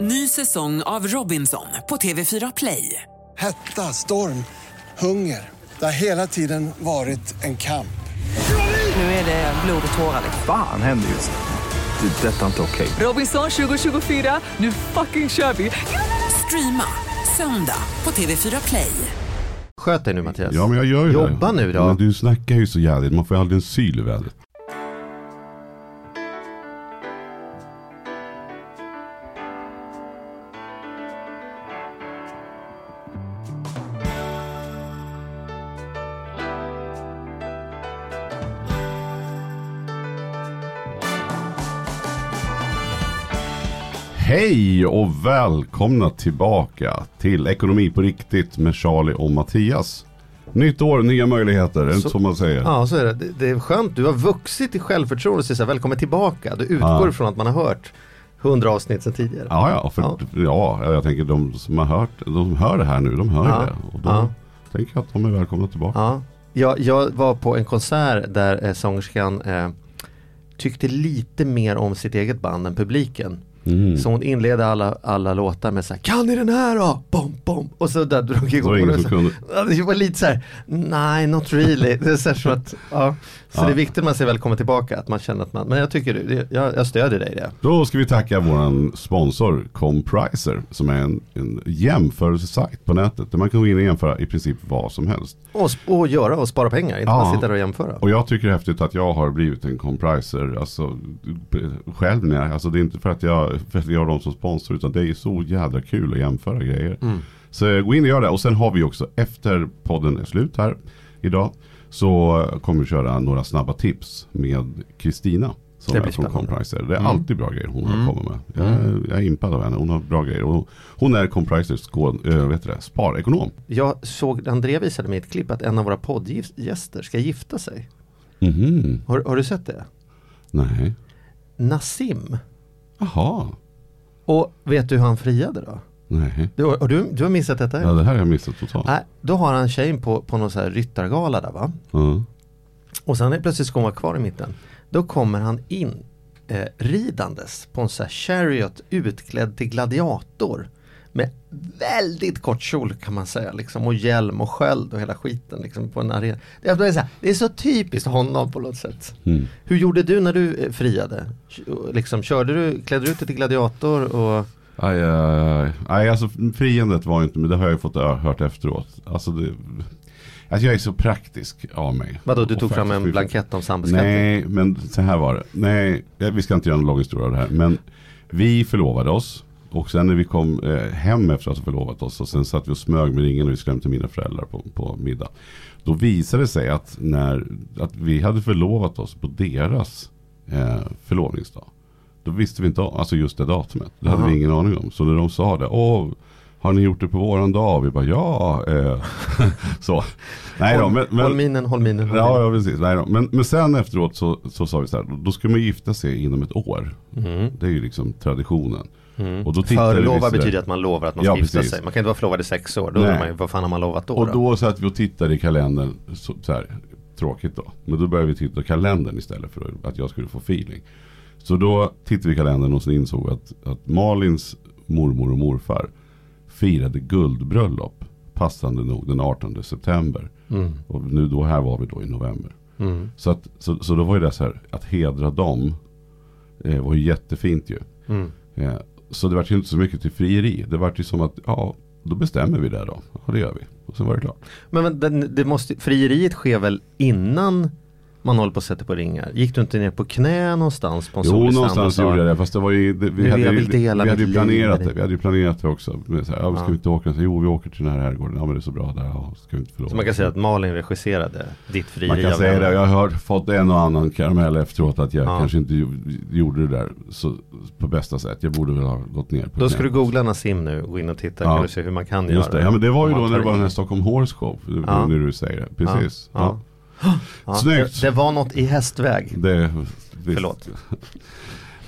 Ny säsong av Robinson på TV4 Play. Hetta, storm, hunger. Det har hela tiden varit en kamp. Nu är det blod och tårar. Fan händer just nu. Det. är Detta är inte okej. Robinson 2024, nu fucking kör vi! Streama söndag på TV4 Play. Sköt dig nu Mattias. Ja men jag gör ju Jobba det. nu då. Men du snackar ju så jävligt, man får ju aldrig en syl i vädret. Hej och välkomna tillbaka till Ekonomi på riktigt med Charlie och Mattias. Nytt år, nya möjligheter, är det inte så man säger? Ja, så är det. det. Det är skönt. Du har vuxit i självförtroende och säger så välkommen tillbaka. Du utgår Ja. från att man har hört hundra avsnitt sedan tidigare. Ja, ja, för, Ja. ja. jag tänker de som har hört, de som hör det här nu, de hör Ja. det. Och då Ja. tänker jag att de är välkomna tillbaka. Ja. Jag, jag var på en konsert där eh, sångerskan eh, tyckte lite mer om sitt eget band än publiken. Mm. Så hon inledde alla, alla låtar med så här, kan ni den här då? Bom, bom. Och så där drog igång. var det och så-. Ja, Det var lite så här, nej not really. Det är så, så, att, ja. så Ja. det är viktigt när man säger välkommen tillbaka, att man känner att man, men jag tycker, det, jag, jag stödjer dig i det. Då ska vi tacka våran sponsor Compricer som är en, en jämförelsesajt på nätet där man kan gå in och jämföra i princip vad som helst. Och, och göra och spara pengar, inte Ja. bara sitta där och jämföra. Och jag tycker det är häftigt att jag har blivit en Compricer, alltså själv när jag, alltså det är inte för att jag, för att jag har dem som sponsor utan det är så jävla kul att jämföra grejer. Mm. Så gå in och gör det och sen har vi också efter podden är slut här idag så kommer vi köra några snabba tips med Kristina. Som Det är från. Compricer. Det är Mm. alltid bra grejer hon Mm. kommit med. Jag, är- jag är impad av henne. Hon har bra grejer. Och hon är Compricers äh, det, sparekonom. Jag såg, André visade mig ett klipp att en av våra poddgäster ska gifta sig. Mhm. Har, har du sett det? Nej. Nassim. Jaha. Och vet du hur han friade då? Nej. Du, har, du, du har missat detta? Ja det här har jag missat totalt. Nej, då har han tjejen på, på någon så här ryttargala där va? Ja. Och sen är plötsligt ska hon vara kvar i mitten. Då kommer han in eh, ridandes på en så här chariot utklädd till gladiator. Med väldigt kort kjol kan man säga liksom och hjälm och sköld och hela skiten liksom på en arena. Det är, så här, det är så typiskt honom på något sätt. Mm. Hur gjorde du när du eh, friade? Liksom, körde du, klädde du ut dig till gladiator och Aj, aj, aj. aj, alltså friandet var inte, men det har jag fått ö- hört efteråt. Alltså, det, alltså jag är så praktisk av mig. vadå du Och tog fram en blankett om sambeskattning? Nej, men så här var det. Nej, vi ska inte göra en lång historia av det här. Men vi förlovade oss. Och sen när vi kom eh, hem efter att ha förlovat oss och sen satt vi och smög med ringen och vi till mina föräldrar på, på middag. Då visade det sig att, när, att vi hade förlovat oss på deras eh, förlovningsdag. Då visste vi inte alltså just det datumet. Det hade Aha. vi ingen aning om. Så när de sa det, åh, har ni gjort det på våran dag? Vi bara, ja. Eh. så. Nej då, men, men, Håll minen, håll minen, håll Ja, ja precis. Nej då. Men, men sen efteråt så, så sa vi så här, då- då ska man gifta sig inom ett år. Mm. Det är ju liksom traditionen. Mm. Och då Förlova betyder att man lovar att man ska Ja, gifta precis. sig. Man kan inte vara förlovad i sex år. Då Nej. undrar man ju, vad fan har man lovat då? Och då? då satt vi och tittade i kalendern, så, så här, tråkigt då. Men då började vi titta i kalendern istället för att jag skulle få feeling. Så då tittade vi i kalendern och så insåg att, att Malins mormor och morfar firade guldbröllop. Passande nog den 18 september. Mm. Och nu då här var vi då i november. Mm. Så, att, så, så då var ju det så här, att hedra dem eh, var ju jättefint ju. Mm. Eh, så det var ju inte så mycket till frieri. Det var ju som att, ja, då bestämmer vi det då. Ja, det gör vi. Och sen var det klart. Men, men det måste, frieriet sker väl innan man håller på att sätta på ringar? Gick du inte ner på knä någonstans på Jo, någonstans sa, gjorde jag det. Fast det var ju, det, vi, Nu hade, dela vi hade ju planerat med det. Vi hade ju planerat det också. Men så här, ja, ska vi inte åka? Så, jo, vi åker till den här herrgården. Ja, men det är så bra där. Ja, ska vi inte förlora. Så man kan säga att Malin regisserade ditt frieri Man kan säga det. Jag har fått en och annan karamell efteråt att jag Ja. kanske inte gjo- gjorde det där så, på bästa sätt. Jag borde väl ha gått ner på Då ska knä. du googla Nassim nu och gå in och titta. Ja. Kan du se hur man kan Just göra det. Ja, men det var ju då när det var den här Stockholm Horse Show. När du säger det. Precis. Ja. Ja. Snyggt. Det, det var något i hästväg. Det, visst. Förlåt.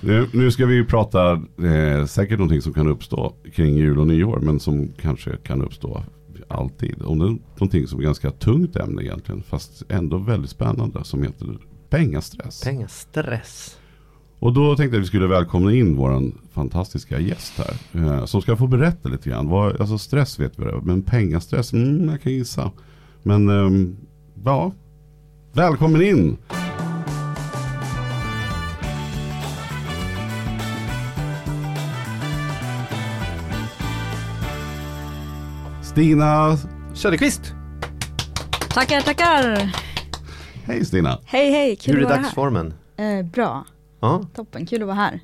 Nu, nu ska vi ju prata eh, säkert någonting som kan uppstå kring jul och nyår. Men som kanske kan uppstå alltid. Och det är någonting som är ganska tungt ämne egentligen. Fast ändå väldigt spännande. Som heter pengastress. Pengastress. Och då tänkte jag att vi skulle välkomna in våran fantastiska gäst här. Eh, som ska få berätta lite grann. Vad, alltså stress vet vi det men pengastress, mm, jag kan gissa. Men ehm, ja, välkommen in. Stina, Söderqvist! Tackar, tackar! hej Stina. Hej, hej, kul Hur är att vara här. dagsformen? Eh, bra, Ja. toppen, kul att vara här.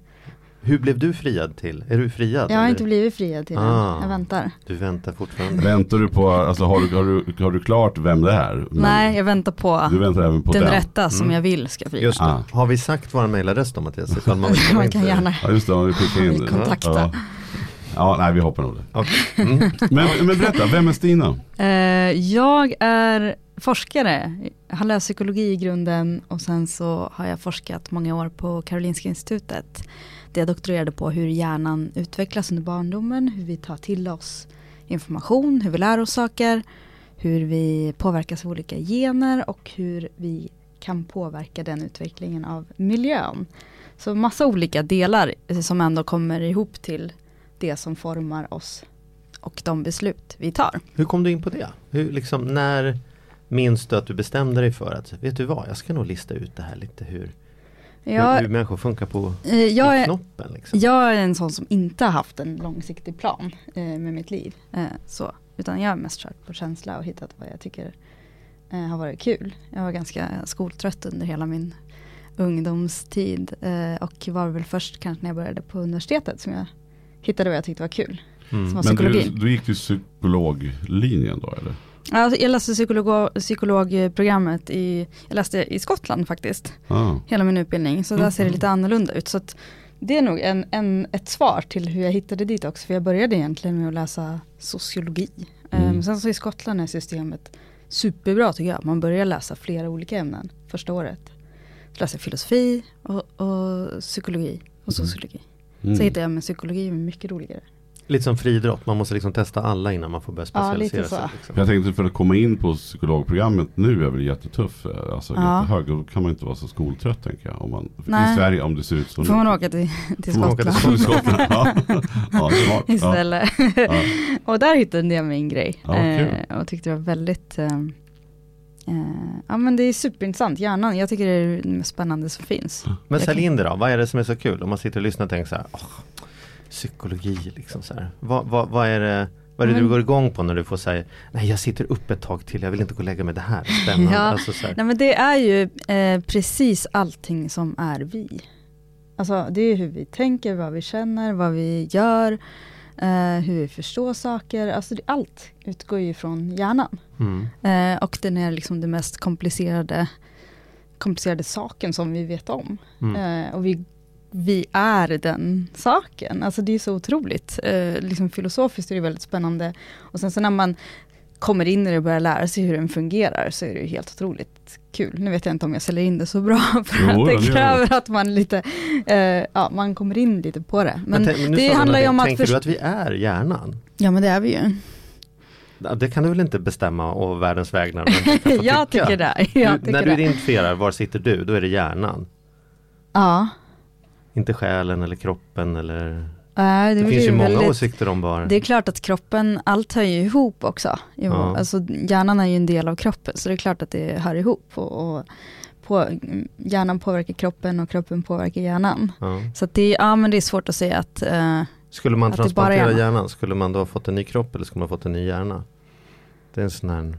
Hur blev du friad till? Är du friad? Jag har eller? inte blivit friad till Ah. än, jag väntar. Du väntar fortfarande? Väntar du på, alltså har du, har du, har du klart vem det är? Men Nej, jag väntar på Du väntar även på den den? rätta som Mm. jag vill ska frias. Just det. Ah. Har vi sagt vår mejladress då Mattias? Man, Man kan gärna Ja just det, om vi skickar in Vi kontaktar. Ja. ja, nej vi hoppar nog det. Okej. Mm. Men, men berätta, vem är Stina? Eh, jag är forskare, jag har läst psykologi i grunden och sen så har jag forskat många år på Karolinska institutet. Jag doktorerade på hur hjärnan utvecklas under barndomen, hur vi tar till oss information, hur vi lär oss saker, hur vi påverkas av olika gener och hur vi kan påverka den utvecklingen av miljön. Så massa olika delar som ändå kommer ihop till det som formar oss och de beslut vi tar. Hur kom du in på det? Hur, liksom, när minns du att du bestämde dig för att, vet du vad, jag ska nog lista ut det här lite hur, hur, Jag, hur människor funkar på eh, jag, i är, knoppen. Liksom. jag är en sån som inte har haft en långsiktig plan eh, med mitt liv. Eh, så. Utan jag har mest kört på känsla och hittat vad jag tycker eh, har varit kul. Jag var ganska skoltrött under hela min ungdomstid. Eh, och var väl först kanske när jag började på universitetet som jag hittade vad jag tyckte var kul. Mm. Som var Men du, psykologi. du gick till psykologlinjen då eller? Alltså, jag läste psykolog, psykologprogrammet i, jag läste i Skottland faktiskt. Ah. hela min utbildning. Så där ser det lite annorlunda ut. Så det är nog en, en, ett svar till hur jag hittade dit också. För jag började egentligen med att läsa sociologi. Mm. Um, sen så i Skottland är systemet superbra tycker jag. Man börjar läsa flera olika ämnen första året. Så läser jag filosofi och, och psykologi och sociologi. Mm. Så hittade jag med psykologi mycket roligare. Lite som friidrott, man måste liksom testa alla innan man får börja Ja, specialisera så. sig. Liksom. Jag tänkte för att komma in på psykologprogrammet nu är väl jättetuff. eh, Alltså Ja. jättehög. Då kan man inte vara så skoltrött tänker jag. Om man, Nej. I Sverige om det ser ut så. Får man åka till, till man åka till Skottland. Skottland. ja, ja, smart. Ja. istället. Ja. och där hittade jag min grej. Ja, eh, och tyckte det var väldigt, eh, eh, ja men det är superintressant, hjärnan, jag tycker det är det mest spännande som finns. Men sälj in det då, vad är det som är så kul? Om man sitter och lyssnar och tänker så här, "Åh, psykologi liksom så här. Vad, vad, vad är det vad är det du Men- går igång på när du får säga Nej jag sitter upp ett tag till, jag vill inte gå och lägga mig, det här är spännande. Ja. Alltså, så här. Nej men det är ju eh, precis allting som är vi. Alltså det är hur vi tänker, vad vi känner, vad vi gör, eh, hur vi förstår saker. Alltså det, allt utgår ju från hjärnan. Mm. Eh, och den är liksom det mest komplicerade, komplicerade saken som vi vet om. Mm. Eh, och vi, vi är den saken. Alltså det är så otroligt. Eh, liksom filosofiskt är det väldigt spännande. Och sen så när man kommer in i det och börjar lära sig hur den fungerar så är det ju helt otroligt kul. Nu vet jag inte om jag säljer in det så bra för Jo, att det kräver att man lite, eh, ja man kommer in lite på det. Men, tänk- nu det handlar ju om att Tänker du att vi är hjärnan? Ja men det är vi ju. Det kan du väl inte bestämma å världens vägnar? men jag tycker det. Jag Du, tycker när du identifierar, var sitter du? Då är det hjärnan. Ja. Inte själen eller kroppen eller Nej, Det, blir finns ju många väldigt- åsikter om var Det är klart att kroppen, allt hör ju ihop också. Jo, Ja. Alltså hjärnan är ju en del av kroppen, så det är klart att det hör ihop. Och, och på, hjärnan påverkar kroppen och kroppen påverkar hjärnan. ja. Så det, är- ja, men det är svårt att säga att, eh, Skulle man det bara transplantera hjärnan. hjärnan, skulle man då ha fått en ny kropp eller skulle man fått en ny hjärna? Det är en sån här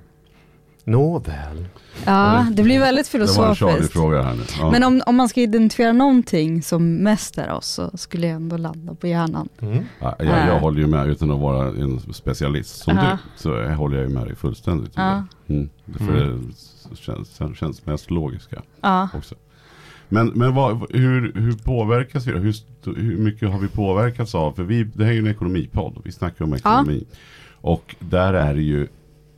Nåväl. ja, det blir väldigt Det var en filosofiskt. fråga här nu. Ja. Men om, om man ska identifiera någonting som mest är oss, så skulle jag ändå landa på hjärnan. Mm. Ja, jag, jag Äh. håller ju med utan att vara en specialist som Ja. du. Så jag håller jag ju med dig fullständigt. det. Mm. För Mm. det känns, känns mest logiska Ja. också. Men, men vad, hur, hur påverkas vi då? Hur, hur mycket har vi påverkats av? För vi, det här är ju en ekonomipodd. Vi snackar om ekonomi. Och där är det ju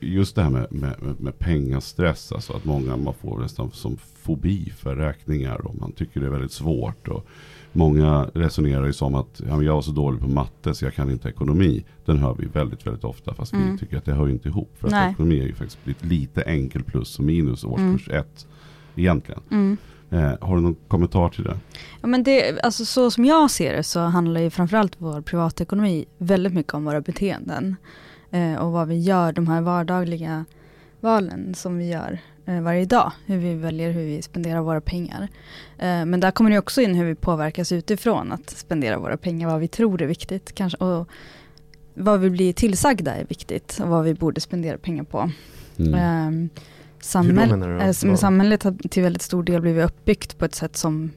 just det här med, med, med pengastress. Alltså att många man får nästan som fobi för räkningar. Och man tycker det är väldigt svårt. Och många resonerar ju som att ja, jag var så dålig på matte så jag kan inte ekonomi. Den hör vi väldigt, väldigt ofta. Fast vi Mm. tycker att det hör ju inte ihop. För att Nej. ekonomi är ju faktiskt lite enkel plus och minus årskurs ett. Egentligen. Mm. Eh, har du någon kommentar till det? Ja, men det, alltså så som jag ser det så handlar ju framförallt vår privatekonomi väldigt mycket om våra beteenden. Eh, och vad vi gör, de här vardagliga valen som vi gör eh, varje dag. Hur vi väljer hur vi spenderar våra pengar. Eh, men där kommer det också in hur vi påverkas utifrån att spendera våra pengar, vad vi tror är viktigt. Kanske, och vad vi blir tillsagda är viktigt och vad vi borde spendera pengar på. Mm. Du då? eh, samhället har till väldigt stor del blivit uppbyggt på ett sätt som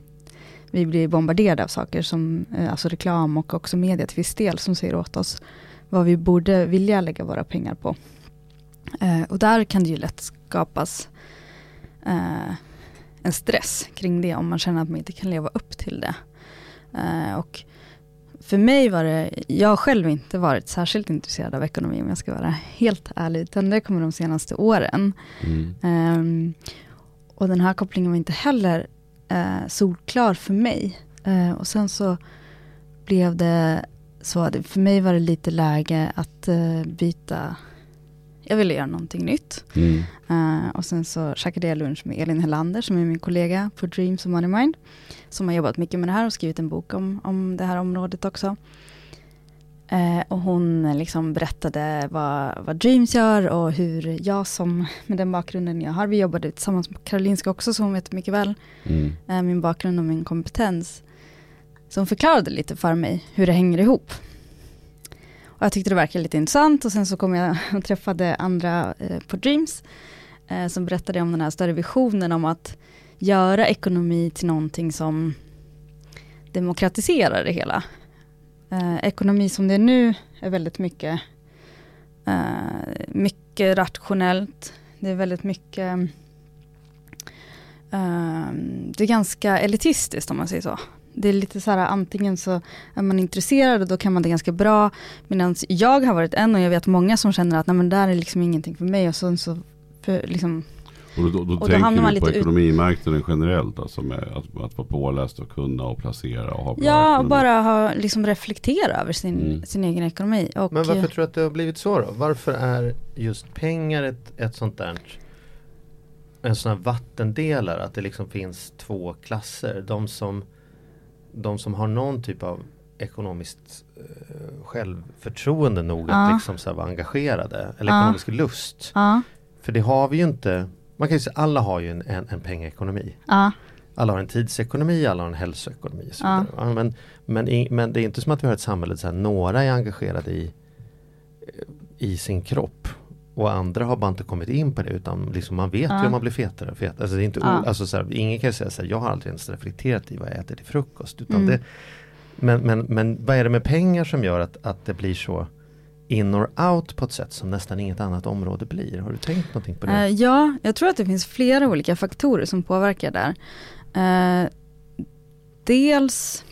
vi blir bombarderade av saker som eh, alltså reklam och också media till viss del som säger åt oss vad vi borde vilja lägga våra pengar på. Eh, och där kan det ju lätt skapas eh, en stress kring det om man känner att man inte kan leva upp till det. Eh, och för mig var det, jag har själv inte varit särskilt intresserad av ekonomi om jag ska vara helt ärlig, utan det kommer de senaste åren. Mm. Ehm, och den här kopplingen var inte heller eh, solklar för mig. Eh, och sen så blev det så för mig var det lite läge att eh, byta. Jag ville göra någonting nytt. Mm. Eh, och sen så käkade jag lunch med Elin Helander som är min kollega på Dreams och Money Mind. Som har jobbat mycket med det här och skrivit en bok om, om det här området också. Eh, och hon liksom berättade vad, vad Dreams gör och hur jag som, med den bakgrunden jag har, vi jobbade tillsammans med Karolinska också, så hon vet mycket väl Mm. eh, min bakgrund och min kompetens. Så hon förklarade lite för mig hur det hänger ihop. Och jag tyckte det verkade lite intressant och sen så kom jag och träffade andra eh, på Dreams eh, som berättade om den här större visionen om att göra ekonomi till någonting som demokratiserar det hela. Eh, ekonomi som det är nu är väldigt mycket, eh, mycket rationellt. Det är väldigt mycket eh, det är ganska elitistiskt om man säger så. Det är lite så här antingen så är man intresserad och då kan man det ganska bra. Medan jag har varit en och jag vet många som känner att nej men där är liksom ingenting för mig och så, så för, liksom, Och då, då, då då tänker man du på lite ut- ekonomimarknaden generellt, alltså med att, att vara påläst och kunna och placera och ha ja och bara ha, liksom reflektera över sin, Mm. sin egen ekonomi. Och, Men varför tror du att det har blivit så då? Varför är just pengar ett, ett sånt där en sån här vattendelare att det liksom finns två klasser. De som, de som har någon typ av ekonomiskt eh, självförtroende nog Ja. att liksom så här vara engagerade. Eller Ja. ekonomisk lust. Ja, För det har vi ju inte. Man kan ju säga alla har ju en, en, en pengaekonomi. Alla har en tidsekonomi, alla har en hälsoekonomi. Så men, men, i, men det är inte som att vi har ett samhälle där några är engagerade i, i sin kropp. Och andra har bara inte kommit in på det utan liksom man vet Ja. ju om man blir fetare och fetare. Alltså det är inte Ja. alltså så här, ingen kan säga så här, jag har aldrig ens reflekterat i vad jag äter till frukost. Utan Mm. det, men, men, men vad är det med pengar som gör att, att det blir så in or out på ett sätt som nästan inget annat område blir? Har du tänkt någonting på det? Eh, ja, jag tror att det finns flera olika faktorer som påverkar där. Eh, dels,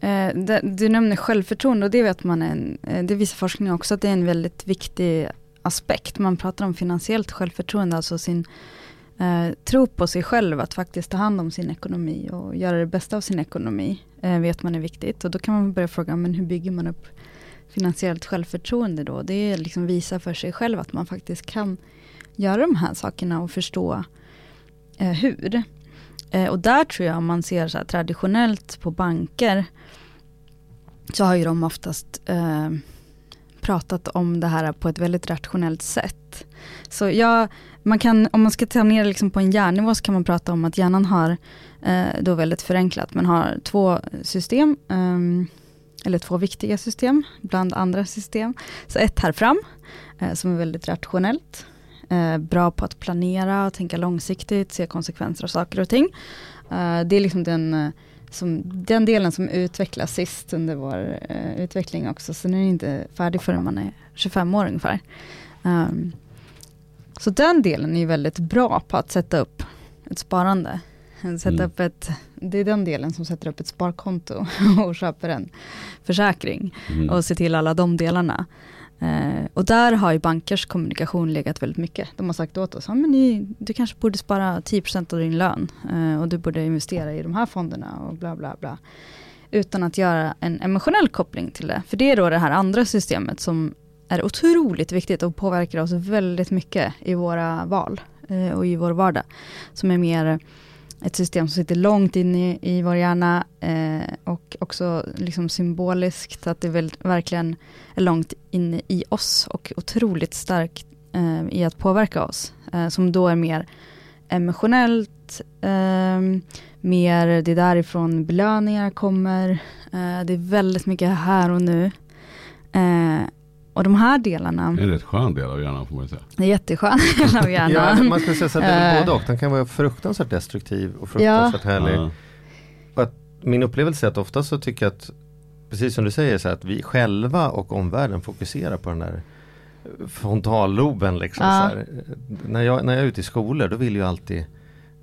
eh, du nämner självförtroende och det vet man, är en, det visar forskning också att det är en väldigt viktig aspekt. Man pratar om finansiellt självförtroende, alltså sin eh, tro på sig själv, att faktiskt ta hand om sin ekonomi och göra det bästa av sin ekonomi, eh, vet man är viktigt. Och då kan man börja fråga, men hur bygger man upp finansiellt självförtroende då? Det är liksom visa för sig själv att man faktiskt kan göra de här sakerna och förstå eh, hur. Eh, och där tror jag om man ser så här traditionellt på banker så har ju de oftast eh, pratat om det här på ett väldigt rationellt sätt. Så ja, man kan, om man ska ta ner det liksom på en hjärnnivå så kan man prata om att hjärnan har, eh, då väldigt förenklat, men har två system, eh, eller två viktiga system bland andra system. Så ett här fram, eh, som är väldigt rationellt, eh, bra på att planera tänka långsiktigt, se konsekvenser av saker och ting. Eh, det är liksom den, eh, som, den delen som utvecklas sist under vår eh, utveckling också, så den är inte färdig förrän man är 25 år ungefär. Um, så den delen är väldigt bra på att sätta upp ett sparande. Sätta Mm. upp ett, det är den delen som sätter upp ett sparkonto och köper en försäkring Mm. och se till alla de delarna. Eh, och där har ju bankers kommunikation legat väldigt mycket. De har sagt åt oss, ah, men ni, du kanske borde spara 10% av din lön eh, och du borde investera i de här fonderna och bla bla bla. Utan att göra en emotionell koppling till det. För det är då det här andra systemet som är otroligt viktigt och påverkar oss väldigt mycket i våra val eh, och i vår vardag. Som är mer ett system som sitter långt inne i, i vår hjärna eh, och också liksom symboliskt, att det väl, verkligen är långt inne i oss och otroligt starkt eh, i att påverka oss. Eh, som då är mer emotionellt, eh, mer det därifrån belöningar kommer. Eh, det är väldigt mycket här och nu. Eh, och de här delarna. Det är en rätt skön del av hjärnan får man säga. Det är jätteskön del av hjärnan. Ja, man ska säga så att det är Eh. både och. Den kan vara fruktansvärt destruktiv och fruktansvärt härlig. Ja. Och att min upplevelse är att ofta så tycker jag att Precis som du säger så att vi själva och omvärlden fokuserar på den där frontalloben liksom. Ja. Så här. När, jag, när jag är ute i skolor då vill ju alltid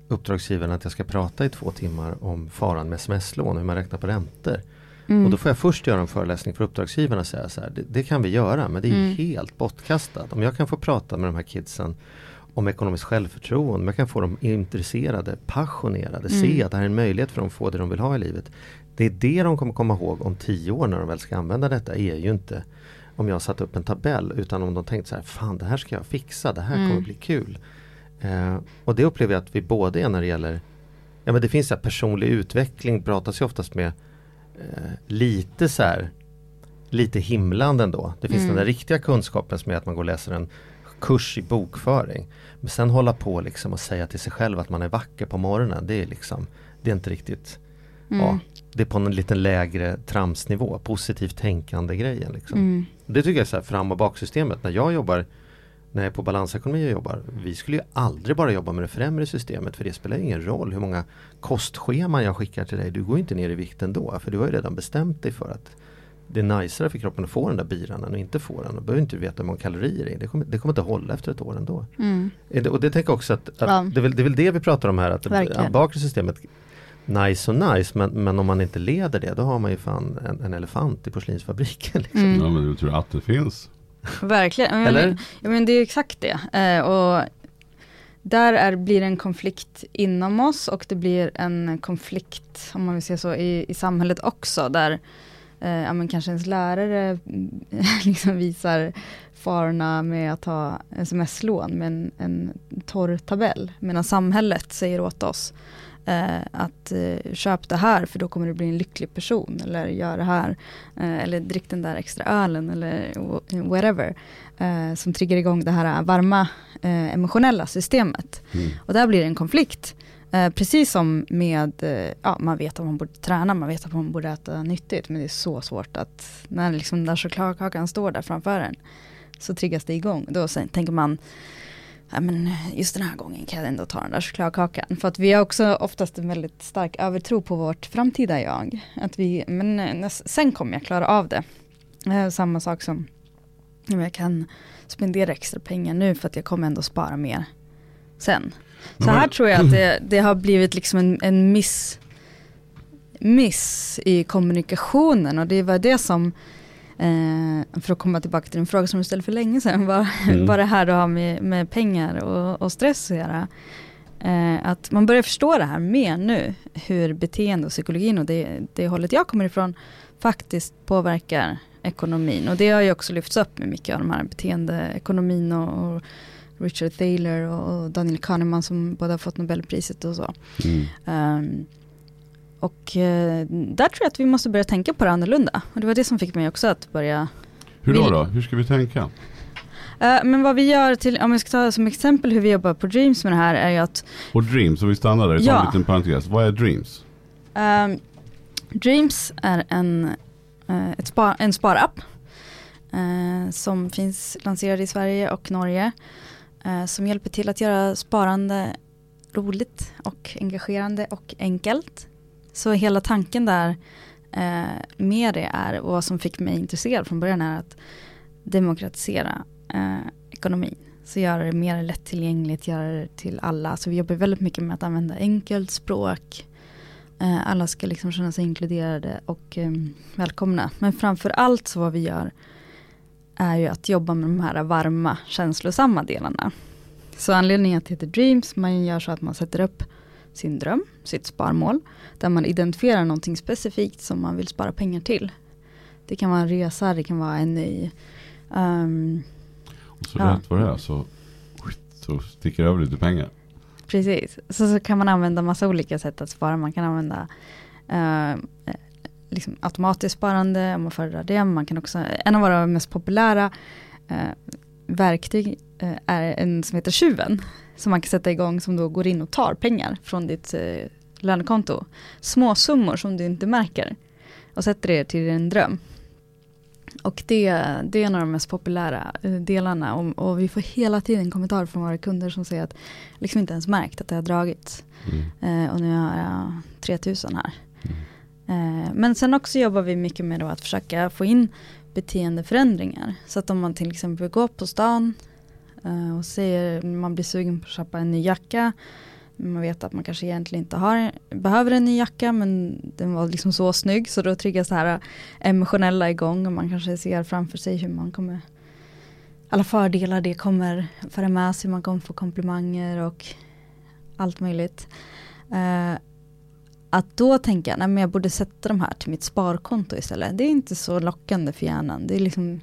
uppdragsgivaren att jag ska prata i två timmar om faran med sms-lån, hur man räknar på räntor. Mm. Och då får jag först göra en föreläsning för uppdragsgivarna och säga så här, det, det kan vi göra men det är Mm. helt bortkastat. Om jag kan få prata med de här kidsen om ekonomiskt självförtroende, jag kan få dem intresserade, passionerade, se Mm. att det här är en möjlighet för dem att få det de vill ha i livet. Det är det de kommer komma ihåg om tio år när de väl ska använda detta, är ju inte om jag satt upp en tabell utan om de tänkt så här, fan det här ska jag fixa, det här Mm. kommer bli kul. Eh, och det upplever jag att vi både är när det gäller Ja men det finns så här personlig utveckling pratas ju oftast med eh, lite så här lite himlande ändå. Det finns Mm. den där riktiga kunskapen som är att man går och läser en kurs i bokföring. Men sen hålla på liksom och säga till sig själv att man är vacker på morgonen. Det är liksom Det är inte riktigt Mm. Ja, det är på en lite lägre tramsnivå. Positivt tänkande grejen liksom. Mm. Det tycker jag är så här fram och baksystemet. När jag jobbar när jag är på balansekonomi och jobbar. Vi skulle ju aldrig bara jobba med det främre systemet för det spelar ingen roll hur många kostscheman jag skickar till dig. Du går inte ner i vikt ändå för du har ju redan bestämt dig för att det är najsare för kroppen att få den där biran än att inte få den. Du behöver inte veta hur många kalorier det är. Det kommer, det kommer inte hålla efter ett år ändå. Mm. Och det tänker jag också att, att Ja. det, är väl, det är väl det vi pratar om här. Att det Verkligen. bakre systemet Nice och nice men, men om man inte leder det då har man ju fan en, en elefant i porslinsfabriken. Liksom. Mm. Ja men du tror att det finns. Verkligen. Men, Eller? Ja men det är exakt det. Eh, och där är, blir det en konflikt inom oss och det blir en konflikt, om man vill säga så, i, i samhället också. Där eh, ja, men kanske ens lärare mm, liksom visar farorna med att ha sms-lån med en, en torr tabell. Medan samhället säger åt oss eh, att eh, köp det här för då kommer du bli en lycklig person. Eller gör det här. Eh, eller drick den där extra ölen eller wh- whatever. Eh, som triggar igång det här varma eh, emotionella systemet. Mm. Och där blir det en konflikt. Eh, precis som med, eh, ja man vet att man borde träna, man vet att man borde äta nyttigt. Men det är så svårt att när liksom den där chokladkakan står där framför en. Så triggas det igång. Då tänker man, ja men just den här gången kan jag ändå ta den där chokladkakan. För att vi har också oftast en väldigt stark övertro på vårt framtida jag. Att vi, men sen kommer jag klara av det. Eh, samma sak som, jag kan spendera extra pengar nu för att jag kommer ändå spara mer sen. Så här tror jag att det, det har blivit liksom en, en miss, miss i kommunikationen och det var det som Eh, för att komma tillbaka till den fråga som du ställde för länge sedan, vad, Mm. vad det här har med, med pengar och, och stress att göra. Eh, att man börjar förstå det här mer nu, hur beteende och psykologin och det, det hållet jag kommer ifrån faktiskt påverkar ekonomin. Och det har ju också lyfts upp med mycket av de här beteendeekonomin och, och Richard Thaler och, Daniel Kahneman som båda har fått Nobelpriset och så. Mm. Ehm, och eh, där tror jag att vi måste börja tänka på det annorlunda. Och det var det som fick mig också att börja Hur då, då? Hur ska vi tänka? Eh, men vad vi gör till, om jag ska ta som exempel hur vi jobbar på Dreams med det här är ju att Och Dreams, om vi stannar där, Ja. en liten parentes. Vad är Dreams? ehm, Dreams är en, eh, ett spar, en sparapp eh, som finns lanserad i Sverige och Norge eh, som hjälper till att göra sparande roligt och engagerande och enkelt. Så hela tanken där eh, med det är, och vad som fick mig intresserad från början är att demokratisera eh, ekonomin. Så göra det mer lättillgängligt, göra det till alla. Så vi jobbar väldigt mycket med att använda enkelt språk. Eh, alla ska liksom känna sig inkluderade och eh, välkomna. Men framför allt så vad vi gör är ju att jobba med de här varma, känslosamma delarna. Så anledningen till att det heter Dreams, man gör så att man sätter upp sin dröm, sitt sparmål, där man identifierar någonting specifikt som man vill spara pengar till. Det kan vara en resa, det kan vara en ny ehm, Och så Ja. rätt vad det är så, så sticker över lite pengar. precis. Så, så kan man använda massa olika sätt att spara. Man kan använda eh, liksom automatiskt sparande om man föredrar det. Man kan också, en av våra mest populära eh, verktyg eh, är en som heter Tjuven. Som man kan sätta igång som då går in och tar pengar från ditt eh, lönekonto. Små summor som du inte märker. Och sätter det till din dröm. Och det, det är en av de mest populära eh, delarna och, och, vi får hela tiden kommentarer från våra kunder som säger att liksom inte ens märkt att det har dragit. Mm. Eh, och nu har jag 3000 här. Eh, men sen också jobbar vi mycket med att försöka få in beteendeförändringar. Så att om man till exempel går på stan eh, och säger man blir sugen på att köpa en ny jacka. Man vet att man kanske egentligen inte har, behöver en ny jacka men den var liksom så snygg så då triggas det här eh, emotionella igång och man kanske ser framför sig hur man kommer alla fördelar det kommer föra med sig, man kommer få komplimanger och allt möjligt. Eh, att då tänka, nej men jag borde sätta de här till mitt sparkonto istället. Det är inte så lockande för hjärnan. Det är liksom,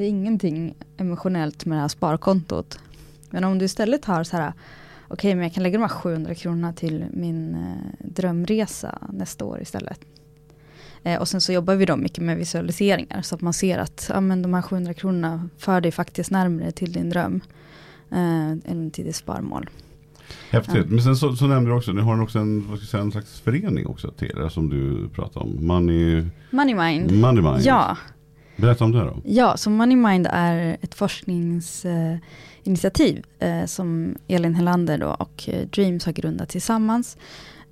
det är ingenting emotionellt med det här sparkontot. Men om du istället har så här, okej okay, men jag kan lägga de här 700 kronorna till min eh, drömresa nästa år istället. Eh, och sen så jobbar vi då mycket med visualiseringar så att man ser att ja, men de här 700 kronorna för dig faktiskt närmare till din dröm. Eh, eller till ditt sparmål. Häftigt. Ja. Men sen så, så nämnde du också, ni har också en, vad ska säga, en slags förening också till er som du pratar om. Money, Money Mind. Money Mind. Ja, Berätta om det då. Ja, så Money Mind är ett forskningsinitiativ eh, som Elin Helander då och eh, Dreams har grundat tillsammans.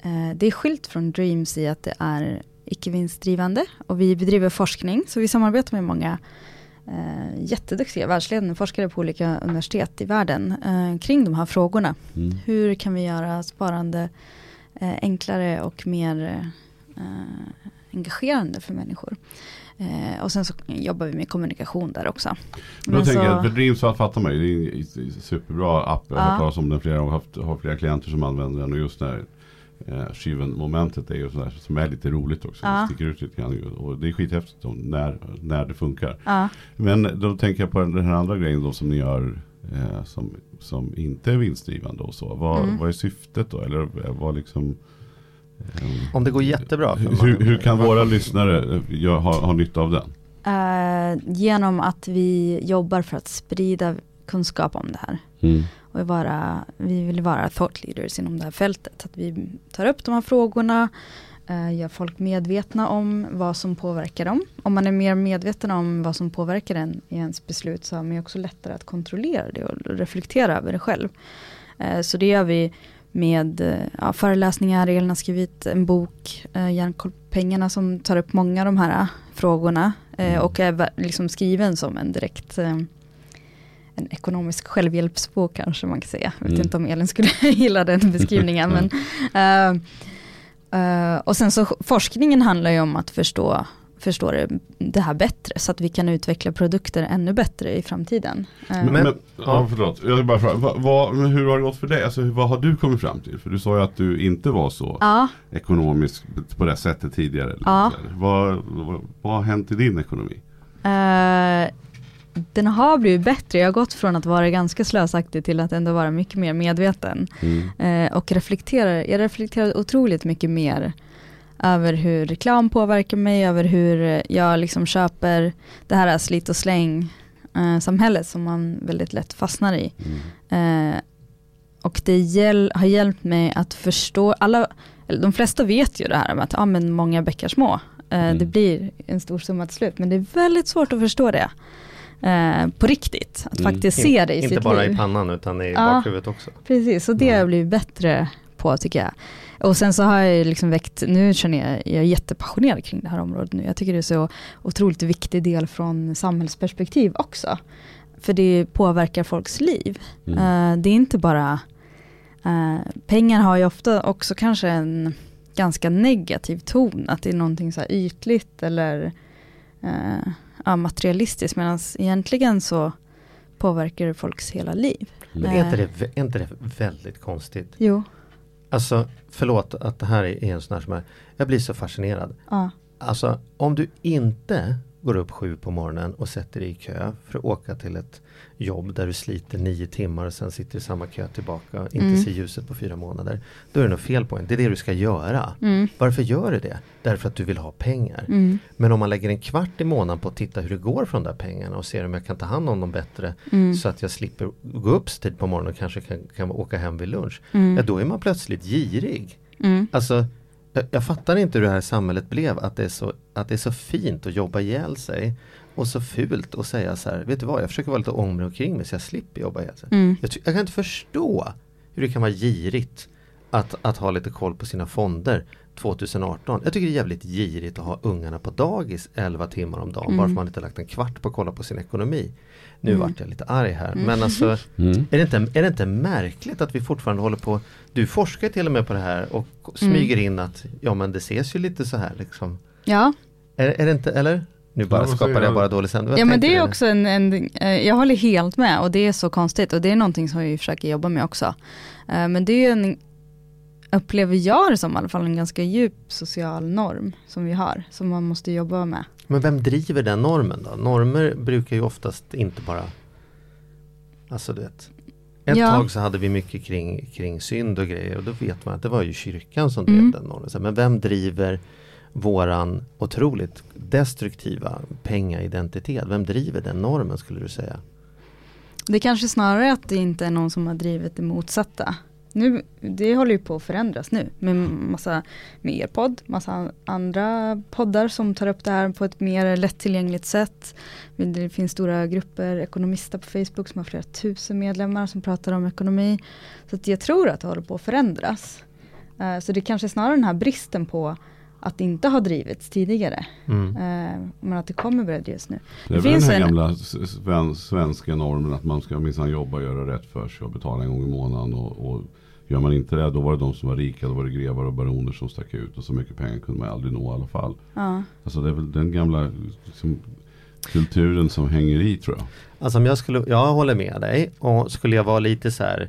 Eh, det är skilt från Dreams i att det är icke vinstdrivande och vi bedriver forskning så vi samarbetar med många eh, jätteduktiga världsledande forskare på olika universitet i världen eh, kring de här frågorna. Mm. Hur kan vi göra sparande eh, enklare och mer eh, engagerande för människor? Eh, och sen så jobbar vi med kommunikation där också. Men då Men tänker så- jag, för Dreams fattar man ju, det är en superbra app. Jag har hört talas om den flera gånger, haft, har flera klienter som använder den och just när eh, Shiven momentet är ju sådär som är lite roligt också. Ja. Det sticker ut lite grann och det är skithäftigt om när, när det funkar. Ja. Men då tänker jag på den här andra grejen då som ni gör eh, som, som inte är vinstdrivande och så. Vad, Mm. vad är syftet då? Eller vad liksom eh, Om det går jättebra. för hur, hur kan våra lyssnare eh, ha, ha nytta av den? Eh, genom att vi jobbar för att sprida kunskap om det här. Och vara, vi vill vara thought leaders inom det här fältet. Att vi tar upp de här frågorna, eh, gör folk medvetna om vad som påverkar dem. Om man är mer medveten om vad som påverkar en i ens beslut så har man ju också lättare att kontrollera det och reflektera över det själv. Eh, så det gör vi med eh, ja, föreläsningar, Elin har skrivit en bok, eh, Järnkoll på pengarna som tar upp många av de här eh, frågorna. Eh, och är liksom skriven som en direkt eh, en ekonomisk självhjälpsbok kanske man kan säga. Jag vet Mm. inte om Elin skulle gilla den beskrivningen. men, eh, eh, och sen så forskningen handlar ju om att förstå, förstå det, det här bättre så att vi kan utveckla produkter ännu bättre i framtiden. Eh, Men, Men- ja, förlåt. Jag bara fråga, vad, vad, hur har det gått för dig? Alltså, vad har du kommit fram till? För du sa ju att du inte var så ja, ekonomisk på det sättet tidigare. Ja. Vad, vad, vad har hänt i din ekonomi? Eh, den har blivit bättre. Jag har gått från att vara ganska slösaktig till att ändå vara mycket mer medveten. Eh, och reflekterar, jag reflekterar otroligt mycket mer över hur reklam påverkar mig, över hur jag liksom köper det här slit och släng eh, samhället som man väldigt lätt fastnar i. Eh, och det hjäl- har hjälpt mig att förstå, alla, eller de flesta vet ju det här med att ja, men många bäckar små. Eh, Mm. Det blir en stor summa till slut, men det är väldigt svårt att förstå det. Eh, på riktigt, att Mm. faktiskt se det i Inte sitt bara liv. i pannan utan i Ja. bakhuvudet också. Precis, och det har Mm. jag blivit bättre på tycker jag. Och sen så har jag liksom väckt, nu känner jag, jag är jättepassionerad kring det här området nu. Jag tycker det är så otroligt viktig del från samhällsperspektiv också. För det påverkar folks liv. Mm. Eh, det är inte bara, eh, pengar har ju ofta också kanske en ganska negativ ton. Att det är någonting så här ytligt eller ja, materialistiskt. Medan egentligen så påverkar det folks hela liv. Men är inte, det, är inte det väldigt konstigt? Jo, Alltså förlåt att det här är en sån här som är, jag blir så fascinerad. ja. Alltså om du inte går upp sju på morgonen och sätter dig i kö för att åka till ett jobb där du sliter nio timmar och sen sitter i samma kö tillbaka och inte Mm. ser ljuset på fyra månader. Då är det något fel på en. Det är det du ska göra. Mm. Varför gör du det? Därför att du vill ha pengar. Mm. Men om man lägger en kvart i månaden på att titta hur det går för de där pengarna och ser om jag kan ta hand om dem bättre Mm. så att jag slipper gå upp tid på morgonen och kanske kan, kan åka hem vid lunch. Mm. Ja, då är man plötsligt girig. Mm. Alltså, jag, jag fattar inte hur det här samhället blev att det, är så, att det är så fint att jobba ihjäl sig och så fult att säga så här, vet du vad, jag försöker vara lite ångrig omkring mig så jag slipper jobba ihjäl sig. Mm. Jag, jag kan inte förstå hur det kan vara girigt att, att ha lite koll på sina fonder 2018. Jag tycker det är jävligt girigt att ha ungarna på dagis 11 timmar om dagen Mm. bara för att man inte lagt en kvart på att kolla på sin ekonomi. Nu Mm. vart jag lite arg här men alltså Mm. är det, inte, är det inte märkligt att vi fortfarande håller på Du forskar till och med på det här och smyger Mm. in att Ja men det ses ju lite så här liksom Ja, Är, är det inte, eller? Nu bara skapade säger jag bara dålig. Vad ja men det är också en, en, eh, jag håller helt med och det är så konstigt och det är någonting som vi försöker jobba med också. Eh, Men det är en, upplever jag det som i alla fall, en ganska djup social norm som vi har, som man måste jobba med. Men vem driver den normen då? Normer brukar ju oftast inte bara Alltså du vet Ett Ja. tag så hade vi mycket kring, kring synd och grejer och då vet man att det var ju kyrkan som drev Mm. den normen. Men vem driver våran otroligt destruktiva pengaidentitet? Vem driver den normen skulle du säga? Det kanske snarare att det inte är någon som har drivit det motsatta. Nu, det håller ju på att förändras nu med massa, med er podd, massa andra poddar som tar upp det här på ett mer lättillgängligt sätt. Det finns stora grupper ekonomister på Facebook som har flera tusen medlemmar som pratar om ekonomi. Så att jag tror att det håller på att förändras. Eh, Så det kanske är snarare den här bristen på att det inte har drivits tidigare. Mm. Eh, Men att det kommer börja drivas nu. Det är Det den finns här en- gamla sven, svenska normen att man ska minsann jobba och göra rätt för sig och betala en gång i månaden. Och, och gör man inte det då var det de som var rika, då var det grevar och baroner som stack ut. Och så mycket pengar kunde man aldrig nå i alla fall. Ja. Alltså det är väl den gamla liksom, kulturen som hänger i tror jag. Alltså om jag skulle, jag håller med dig och skulle jag vara lite så här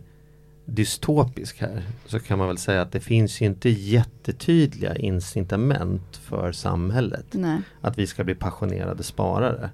dystopisk här så kan man väl säga att det finns ju inte jättetydliga incitament för samhället Nej. att vi ska bli passionerade sparare.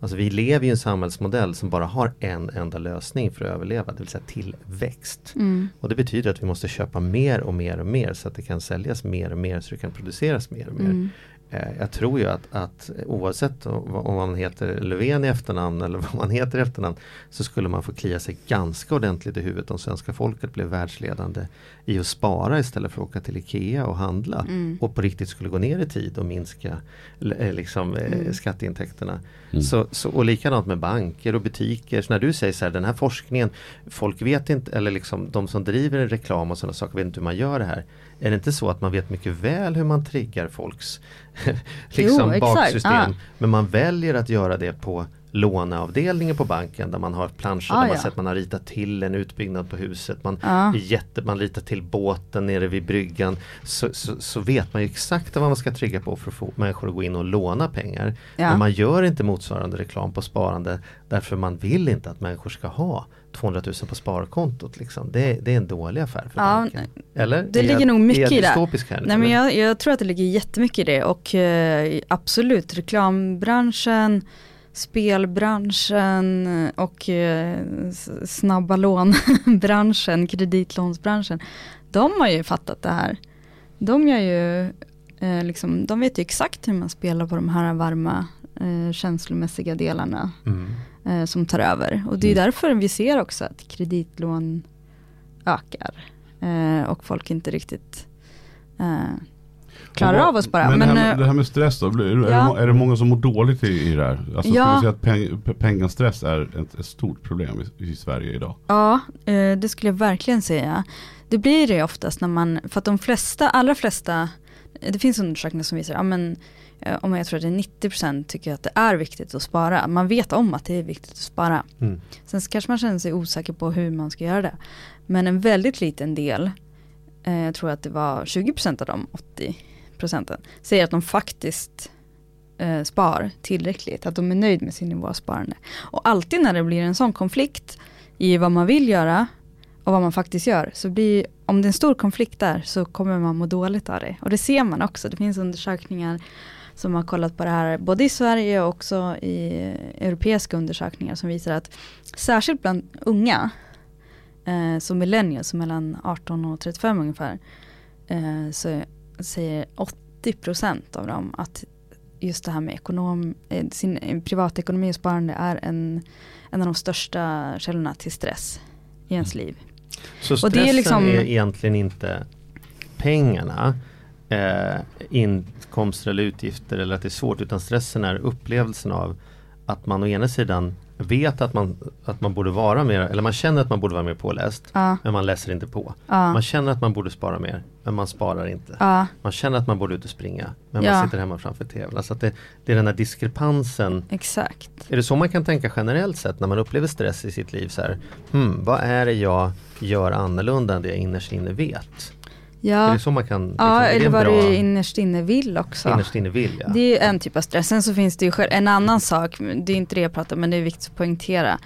Alltså vi lever i en samhällsmodell som bara har en enda lösning för att överleva, det vill säga tillväxt. Mm. Och det betyder att vi måste köpa mer och mer och mer så att det kan säljas mer och mer så det kan produceras mer och mer. Mm. Eh, Jag tror ju att, att oavsett om man heter Löfven i efternamn eller vad man heter i efternamn så skulle man få klia sig ganska ordentligt i huvudet om svenska folket blev världsledande i att spara istället för att åka till Ikea och handla Mm. och på riktigt skulle gå ner i tid och minska eh, liksom, eh, Mm. skatteintäkterna. Mm. Så, så, och likadant med banker och butiker. Så när du säger så här, den här forskningen, folk vet inte, eller liksom de som driver reklam och sådana saker vet inte hur man gör det här. Är det inte så att man vet mycket väl hur man triggar folks liksom Jo, baksystem. Ah. Men man väljer att göra det på låneavdelningen på banken där man har planscher Ah, där man ja. sett att man har ritat till en utbyggnad på huset. Man, är jätte, man ritar till båten nere vid bryggan. Så, så, så vet man ju exakt vad man ska trigga på för att få människor att gå in och låna pengar. Ja. Men man gör inte motsvarande reklam på sparande därför man vill inte att människor ska ha 200 000 på sparkontot. Liksom. Det, det är en dålig affär för Ja, banken. Eller? det Är ligger jag- nog mycket i det. Här, nu, Nej men jag, jag tror att det ligger jättemycket i det och eh, absolut reklambranschen, spelbranschen och eh, snabba lånbranschen, kreditlånsbranschen. De har ju fattat det här. De gör ju eh, liksom, de vet ju exakt hur man spelar på de här varma eh, känslomässiga delarna Mm. eh, som tar över. Och det är Mm. därför vi ser också att kreditlån ökar. Eh, och folk inte riktigt eh, klarar Och av att spara. Men, Men, det, här med, eh, det här med stress då, är, det, Ja. må- är det många som mår dåligt i, i det här? Alltså Ja. ska vi säga att peng, pe- pengastress är ett, ett stort problem i, i Sverige idag? Ja, eh, det skulle jag verkligen säga. Det blir det oftast när man, för att de flesta, allra flesta, det finns undersökningar som visar, ja men eh, om jag tror att det är 90% tycker att det är viktigt att spara. Man vet om att det är viktigt att spara. Mm. Sen kanske man känner sig osäker på hur man ska göra det. Men en väldigt liten del, eh, jag tror att det var 20% av de 80 procenten, säger att de faktiskt eh, spar tillräckligt, att de är nöjd med sin nivå av sparande. Och alltid när det blir en sån konflikt i vad man vill göra och vad man faktiskt gör, så blir, om det är en stor konflikt där så kommer man må dåligt av det. Och det ser man också, det finns undersökningar som har kollat på det här både i Sverige och också i europeiska undersökningar som visar att särskilt bland unga, eh, som millennials, mellan 18 och 35 ungefär, eh, så säger 80% av dem att just det här med ekonom, eh, sin eh, privatekonomi och sparande är en, en av de största källorna till stress i ens liv. Så Och stressen det är liksom- är egentligen inte pengarna, eh, inkomster eller utgifter eller att det är svårt utan stressen är upplevelsen av att man å ena sidan vet att man, att man borde vara mer, eller man känner att man borde vara mer påläst Ja, men man läser inte på. ja, Man känner att man borde spara mer men man sparar inte. ja, Man känner att man borde ut och springa men man sitter hemma framför tvn. Alltså att det, det är den här diskrepansen exakt. är det så man kan tänka generellt sett när man upplever stress i sitt liv? Så här, hmm, vad är det jag gör annorlunda än det jag innerst inne vet? Är Ja, det så man kan? liksom, ja är eller vad bra- du innerst inne vill också. innerst inne vill ja. Det är en typ av stress. Sen så finns det ju en annan sak, det är inte det jag pratar om men det är viktigt att poängtera.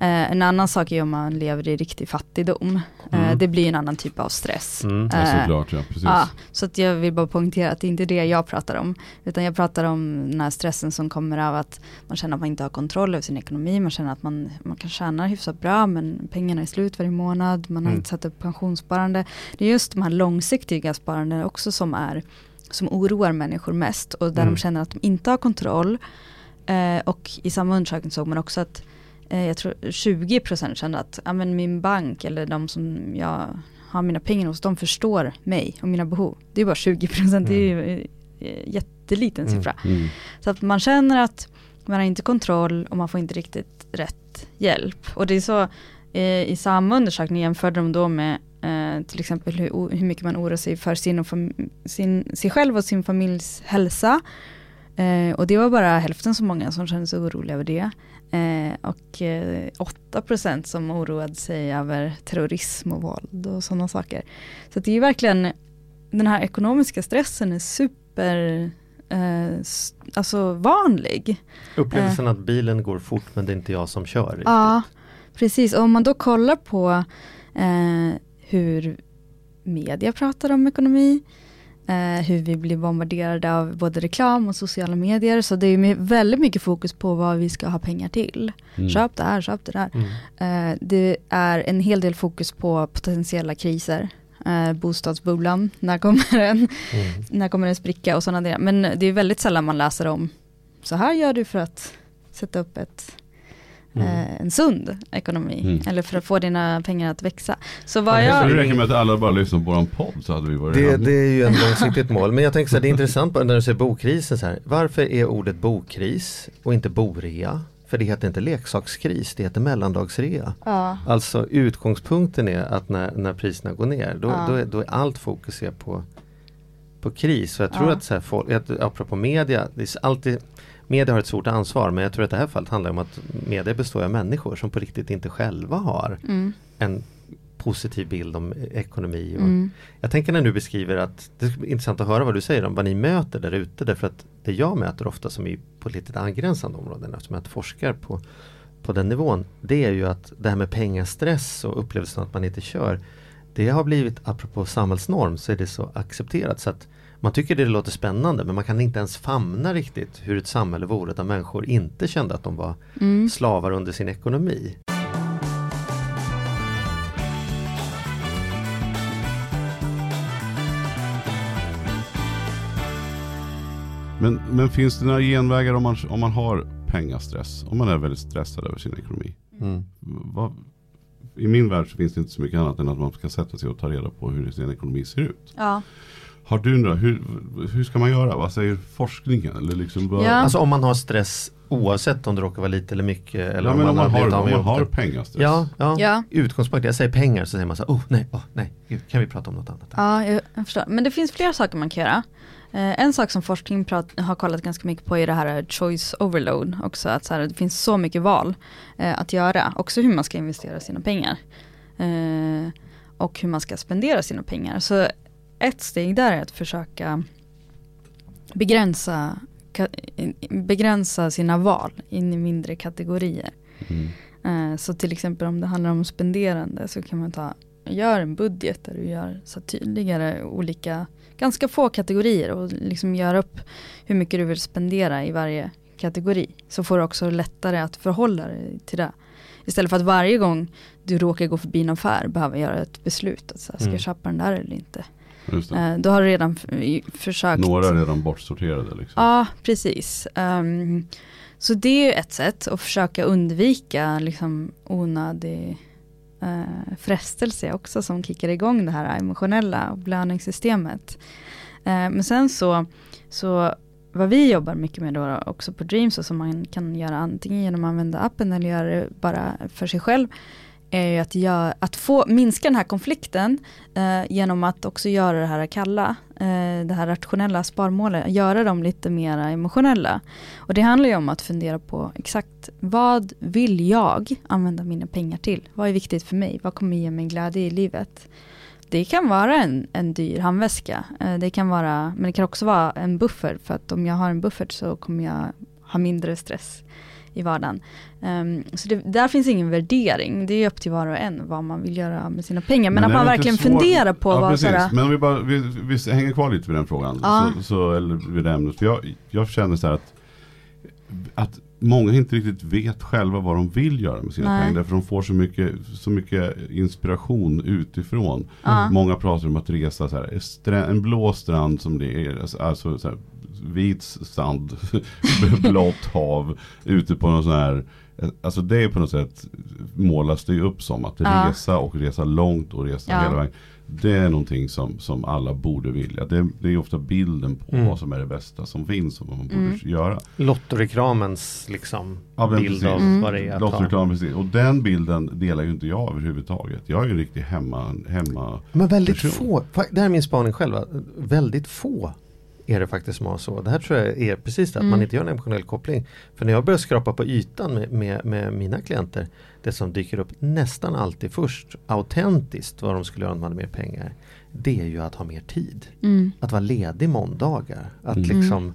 Eh, en annan sak är om man lever i riktig fattigdom. Eh, Mm. det blir en annan typ av stress. Mm. Ja, Eh, såklart, ja. Precis. Ja, så att jag vill bara poängtera att det är inte det jag pratar om. Utan jag pratar om den här stressen som kommer av att man känner att man inte har kontroll över sin ekonomi. Man känner att man, man kan tjäna hyfsat bra men pengarna är slut varje månad. Man har Mm. inte satt upp pensionssparande. Det är just de här långsiktiga sparandena också som är som oroar människor mest och där Mm. de känner att de inte har kontroll. Eh, och i samma undersökning såg man också att eh, jag tror 20% kände att ja, men min bank eller de som jag har mina pengar hos, de förstår mig och mina behov. Det är bara 20%, det är ju eh, jätteliten Mm. siffra. Mm. Så att man känner att man har inte kontroll och man får inte riktigt rätt hjälp. Och det är så, eh, i samma undersökning jämförde de då med eh, till exempel hur, hur mycket man oroar sig för sin och sin, sig själv och sin familjs hälsa. Eh, och det var bara hälften så många som kände sig oroliga över det. Eh, och eh, 8% som oroade sig över terrorism och våld och sådana saker. Så det är verkligen, den här ekonomiska stressen är super eh, alltså vanlig. Upplevelsen att bilen går fort men det är inte jag som kör. riktigt. Ja, precis. Och om man då kollar på eh, hur media pratar om ekonomi, eh, hur vi blir bombarderade av både reklam och sociala medier. Så det är väldigt mycket fokus på vad vi ska ha pengar till. Mm. Köp det här, köp det där. Mm. Eh, det är en hel del fokus på potentiella kriser. Eh, bostadsbubblan, när kommer den? Mm. När kommer den spricka och sådana grejer. Men det är väldigt sällan man läser om så här gör du för att sätta upp ett, Mm. eh, en sund ekonomi. Mm. Eller för att få dina pengar att växa. Så vad jag... det räcker med att alla bara lyssnar på vår podd så hade vi varit Det, det är ju ett långsiktigt mål. Men jag tänker så här, det är intressant när du säger bokrisen så här. Varför är ordet bokkris och inte borea? För det heter inte leksakskris, det heter mellandagsrea. Ja, Alltså utgångspunkten är att när, när priserna går ner då, Ja. då, är, då är allt fokus på, på kris. Så jag tror Ja. att, så här, folk, apropå media, det är alltid, media har ett stort ansvar men jag tror att det här fallet handlar om att media består av människor som på riktigt inte själva har mm, en positiv bild om ekonomi. Och, mm, Jag tänker när du beskriver att det är intressant att höra vad du säger om vad ni möter där ute därför att det jag möter ofta som är på lite angränsande områden eftersom jag inte forskar på, på den nivån det är ju att det här med pengastress och upplevelsen att man inte kör det har blivit, apropå samhällsnorm, så är det så accepterat så att man tycker det låter spännande men man kan inte ens famna riktigt hur ett samhälle vore där människor inte kände att de var mm. slavar under sin ekonomi. Men, men finns det några genvägar om man, om man har pengastress? Om man är väldigt stressad över sin ekonomi? Mm. Vad, I min värld så finns det inte så mycket annat än att man ska sätta sig och ta reda på hur sin ekonomi ser ut. Ja. Har du några, hur, hur ska man göra? Vad säger forskningen? Eller liksom vad, Ja. Alltså om man har stress oavsett om det råkar vara lite eller mycket eller ja, men om man, blivit har, av om man har pengastress. Ja, ja. Ja. utgångspunkt. Jag säger pengar så säger man så här, oh nej, oh, nej, Gud, kan vi prata om något annat? Ja, jag, jag förstår. Men det finns flera saker man kan göra. Eh, en sak som forskning prat, har kollat ganska mycket på är det här choice overload. Också att så här, det finns så mycket val eh, att göra. Också hur man ska investera sina pengar. Eh, och hur man ska spendera sina pengar. Så ett steg där är att försöka begränsa, begränsa sina val in i mindre kategorier. Mm. Eh, Så till exempel om det handlar om spenderande så kan man ta gör en budget där du gör så tydligare olika, ganska få kategorier och liksom gör upp hur mycket du vill spendera i varje kategori. Så får du också lättare att förhålla dig till det. Istället för att varje gång du råkar gå förbi en affär behöva göra ett beslut. Att så här, ska Mm. jag köpa den där eller inte? Eh, då har du redan försökt. Några är redan bortsorterade liksom. Ja, precis. Ehm, så det är ju ett sätt att försöka undvika liksom, onödig uh, frestelse också som kickar igång det här emotionella belöningssystemet. Eh, men sen så, så vad vi jobbar mycket med då också på Dreams och som man kan göra antingen genom att använda appen eller göra det bara för sig själv är ju att, gör, att få minska den här konflikten eh, genom att också göra det här kalla, eh, det här rationella sparmålet, göra dem lite mer emotionella. Och det handlar ju om att fundera på exakt vad vill jag använda mina pengar till? Vad är viktigt för mig? Vad kommer ge mig glädje i livet? Det kan vara en, en dyr handväska, eh, det kan vara, men det kan också vara en buffert för att om jag har en buffert så kommer jag ha mindre stress i vardagen. Um, så det, där finns ingen värdering, det är upp till var och en vad man vill göra med sina pengar. Men, är att man verkligen svårt- funderar på ja, vad precis. sådär, Men om vi, bara, vi, vi hänger kvar lite vid den frågan. Ja. Så, så, eller vid det ämnet. För jag, jag känner så här att, att många inte riktigt vet själva vad de vill göra med sina Nej. pengar. Därför de får så mycket, så mycket inspiration utifrån. Ja. Många pratar om att resa så här, en blå strand som det är. Alltså så här, vit sand, blått hav. Ute på någon sån här Alltså det är på något sätt målas det ju upp som att resa och resa långt och resa Ja. hela vägen. Det är någonting som, som alla borde vilja. Det, det är ofta bilden på Mm. vad som är det bästa som finns och vad man borde Mm. göra. Lottoreklamens liksom Ja, bild precis. av Mm. vad det är. Lottreklam precis. Och den bilden delar ju inte jag överhuvudtaget. Jag är ju en riktig hemma, hemma Men väldigt person. få, det här är min spaning själv, väldigt få är det faktiskt som har så. Det här tror jag är precis det, att Mm. man inte gör en emotionell koppling. För när jag börjar skrapa på ytan med, med, med mina klienter, det som dyker upp nästan alltid först, autentiskt vad de skulle göra om de hade mer pengar, det är ju att ha mer tid. mm, Att vara ledig måndagar. Att Mm. liksom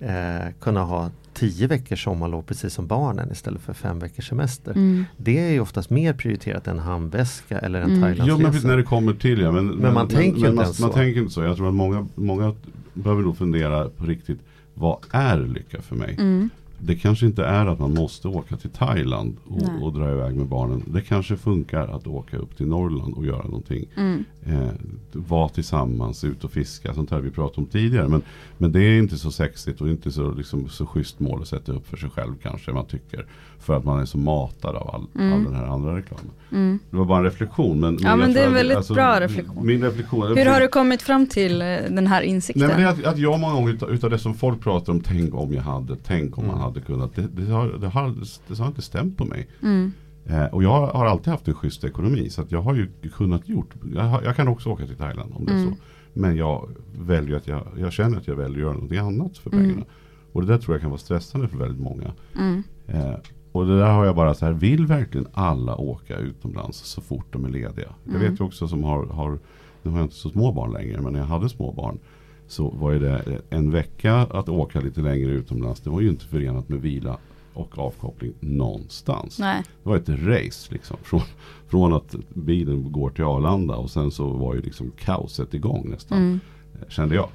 eh, kunna ha tio veckors sommarlov precis som barnen istället för fem veckors semester. mm, Det är ju oftast mer prioriterat än handväska eller en Mm. Jo Thailandsresa. men när det kommer till ja. Men, men, man tänker ju inte man, man tänker inte så. Jag tror att många, många behöver nog fundera på riktigt. Vad är lycka för mig? mm, Det kanske inte är att man måste åka till Thailand och, och dra iväg med barnen. Det kanske funkar att åka upp till Norrland och göra någonting. mm, Eh, vara tillsammans, ut och fiska, sånt här vi pratade om tidigare. Men, men det är inte så sexigt och inte så, liksom, så schysst mål att sätta upp för sig själv kanske man tycker. För att man är så matad av all, Mm. all den här andra reklamen. mm. Det var bara en reflektion. Men, Ja, men det är en väldigt bra reflektion. Min reflektion Hur har du kommit fram till eh, den här insikten? Nej, men att, att jag många gånger utav, utav det som folk pratar om, tänk om jag hade, tänk om man Mm. hade kunnat. Det, det, har, det, har, det har inte stämt på mig. mm, Eh, och jag har alltid haft en schysst ekonomi så jag har ju kunnat gjort. Jag, jag kan också åka till Thailand om det är Mm. så. Men jag väljer att jag, jag känner att jag väljer att göra någonting annat för Mm. pengarna. Och det där tror jag kan vara stressande för väldigt många. mm, Eh, och det där har jag bara så här, vill verkligen alla åka utomlands så fort de är lediga? Jag Mm. vet ju också som har, har, nu har jag inte så små barn längre, men när jag hade små barn så var det en vecka att åka lite längre utomlands. Det var ju inte förenat med vila och avkoppling någonstans. Nej. Det var ett race liksom. Från, från att bilen går till Arlanda och sen så var ju liksom kaoset igång nästan. Mm, eh, Kände jag.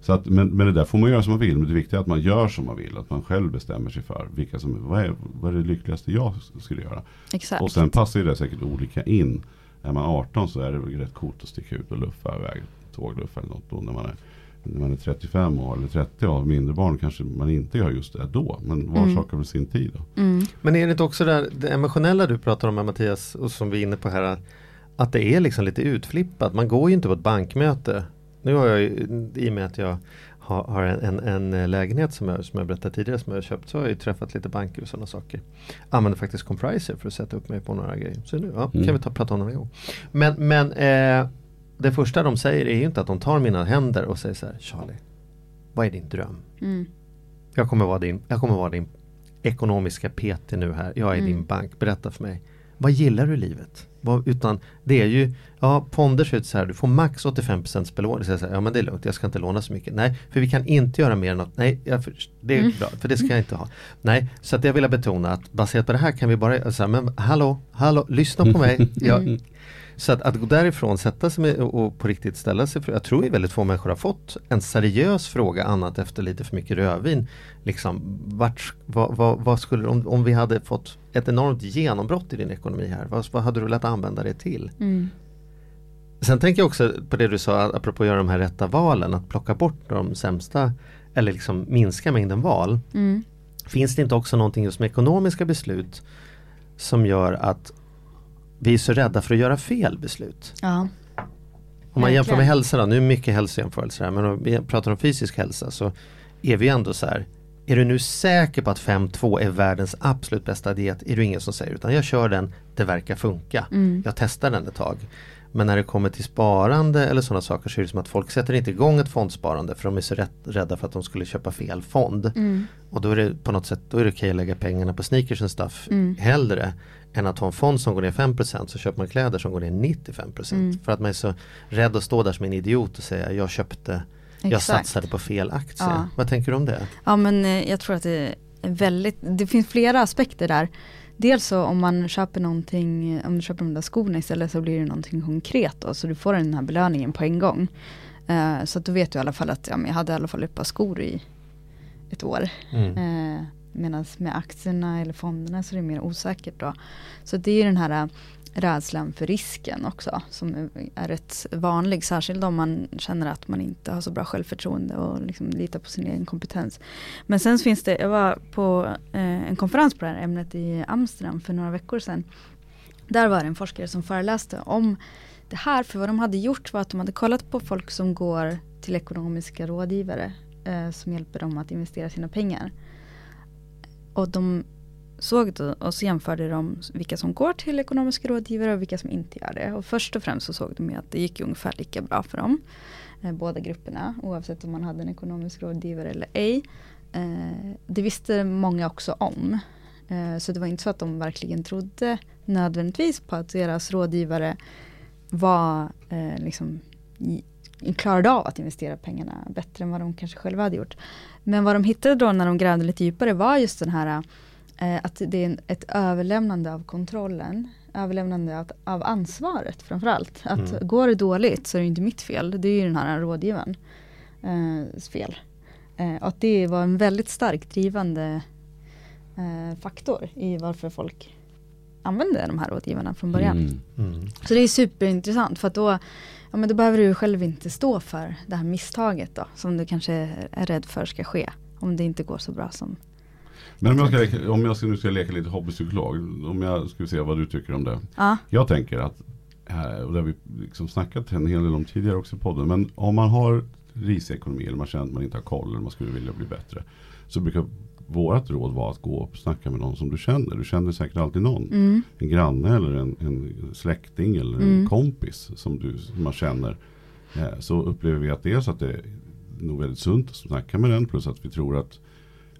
Så att, men, men det där får man göra som man vill. Men det viktiga är att man gör som man vill. Att man själv bestämmer sig för vilka som, vad, är, vad är det lyckligaste jag skulle göra. exakt. Och sen passar ju det säkert olika in. Är man 18 så är det väl rätt coolt att sticka ut och luffa iväg. Tågluffa eller något. Då när man är, när man är 35 år eller 30 och har mindre barn kanske man inte gör just det då. Men var Mm. sak har väl sin tid då. Mm, Men är det inte också där, det emotionella du pratar om här, Mattias och som vi är inne på här att, det är liksom lite utflippat. Man går ju inte på ett bankmöte. Nu har jag ju, i och med att jag har, har en, en, en lägenhet som jag, som jag berättade tidigare som jag har köpt så har jag ju träffat lite banker och sådana saker. Använder faktiskt Compriser för att sätta upp mig på några grejer. Så nu ja, Mm. kan vi ta, prata om det en gång. Men, men eh, det första de säger är ju inte att de tar mina händer och säger så här Charlie, vad är din dröm? mm, Jag kommer vara din, jag kommer vara din ekonomiska PT nu här. Jag är Mm. din bank. Berätta för mig. Vad gillar du i livet? Vad, utan det är ju, ja fonder ser ut så här, du får max 85% belåning. Så ja men det är lugnt, jag ska inte låna så mycket. Nej, för vi kan inte göra mer än något. Nej, jag, det är Mm. bra, för det ska jag inte ha. Nej, så att jag vill betona att baserat på det här kan vi bara, alltså, men hallå, hallå, lyssna på mig. Jag, så att, att gå därifrån, sätta sig med, och, på riktigt ställa sig, för, jag tror ju väldigt få människor har fått en seriös fråga annat efter lite för mycket rödvin. Liksom, vart, vad, vad, vad skulle, om, om vi hade fått ett enormt genombrott i din ekonomi här, vad, vad hade du velat använda det till? Mm. Sen tänker jag också på det du sa apropå att göra de här rätta valen, att plocka bort de sämsta eller liksom minska mängden val. Mm. Finns det inte också någonting just med ekonomiska beslut som gör att vi är så rädda för att göra fel beslut? Ja. Om man jämför med hälsa då, nu är mycket hälsojämförelser här, men om vi pratar om fysisk hälsa så är vi ändå så här Är du nu säker på att 5-2 är världens absolut bästa diet? Är du ingen som säger utan jag kör den, det verkar funka. Mm. Jag testar den ett tag. Men när det kommer till sparande eller sådana saker så är det som att folk sätter inte igång ett fondsparande för de är så rätt, rädda för att de skulle köpa fel fond. Mm. Och då är det på något sätt då är det okej att lägga pengarna på sneakers and stuff Mm. hellre än att ha en fond som går ner 5% så köper man kläder som går ner 95% Mm. för att man är så rädd att stå där som en idiot och säga jag köpte jag Exakt. satsade på fel aktier. Ja. Vad tänker du om det? Ja men eh, jag tror att det är väldigt, det finns flera aspekter där. Dels så om man köper någonting, om du köper de där skorna istället så blir det någonting konkret då. Så du får den här belöningen på en gång. Eh, så att då vet du i alla fall att ja, jag hade i alla fall ett par skor i ett år. Mm. Eh, Medan med aktierna eller fonderna så är det mer osäkert då. Så det är den här äh, rädslan för risken också som är- rätt vanlig. Särskilt om man känner att man inte har så bra självförtroende och liksom litar på sin egen kompetens. Men sen finns det, jag var på äh, en konferens på det här ämnet i Amsterdam för några veckor sedan. Där var det en forskare som föreläste om det här. För vad de hade gjort var att de hade kollat på folk som går till ekonomiska rådgivare eh, som hjälper dem att investera sina pengar. Och de såg då, och så jämförde de vilka som går till ekonomiska rådgivare och vilka som inte gör det. Och först och främst så såg de ju att det gick ungefär lika bra för dem. Eh, båda grupperna, oavsett om man hade en ekonomisk rådgivare eller ej. Eh, det visste många också om. Eh, så det var inte så att de verkligen trodde nödvändigtvis på att deras rådgivare var eh, liksom i, klarade av att investera pengarna bättre än vad de kanske själva hade gjort. Men vad de hittade då när de grävde lite djupare var just den här eh, att det är ett överlämnande av kontrollen, överlämnande av, av ansvaret framförallt. Att Mm. går det dåligt så är det inte mitt fel, det är ju den här rådgivaren eh, fel. Eh, och att det var en väldigt starkt drivande faktor i varför folk använde de här rådgivarna från början. Mm. Mm. Så det är superintressant för att då, ja, men då behöver du själv inte stå för det här misstaget då, som du kanske är rädd för ska ske. Om det inte går så bra som... Men om jag, ska leka, om jag ska, nu ska leka lite hobbypsykolog. Om jag skulle se vad du tycker om det. Ja, Jag tänker att, här, och det har vi liksom snackat en hel del om tidigare också i podden. Men om man har risig ekonomi eller man känner att man inte har koll eller man skulle vilja bli bättre. Så brukar vårt råd vara att gå och snacka med någon som du känner. Du känner säkert alltid någon. mm, En granne eller en, en släkting eller en Mm. kompis som, du, som man känner. Eh, så upplever vi att dels att det är nog väldigt sunt att snacka med den. Plus att vi tror att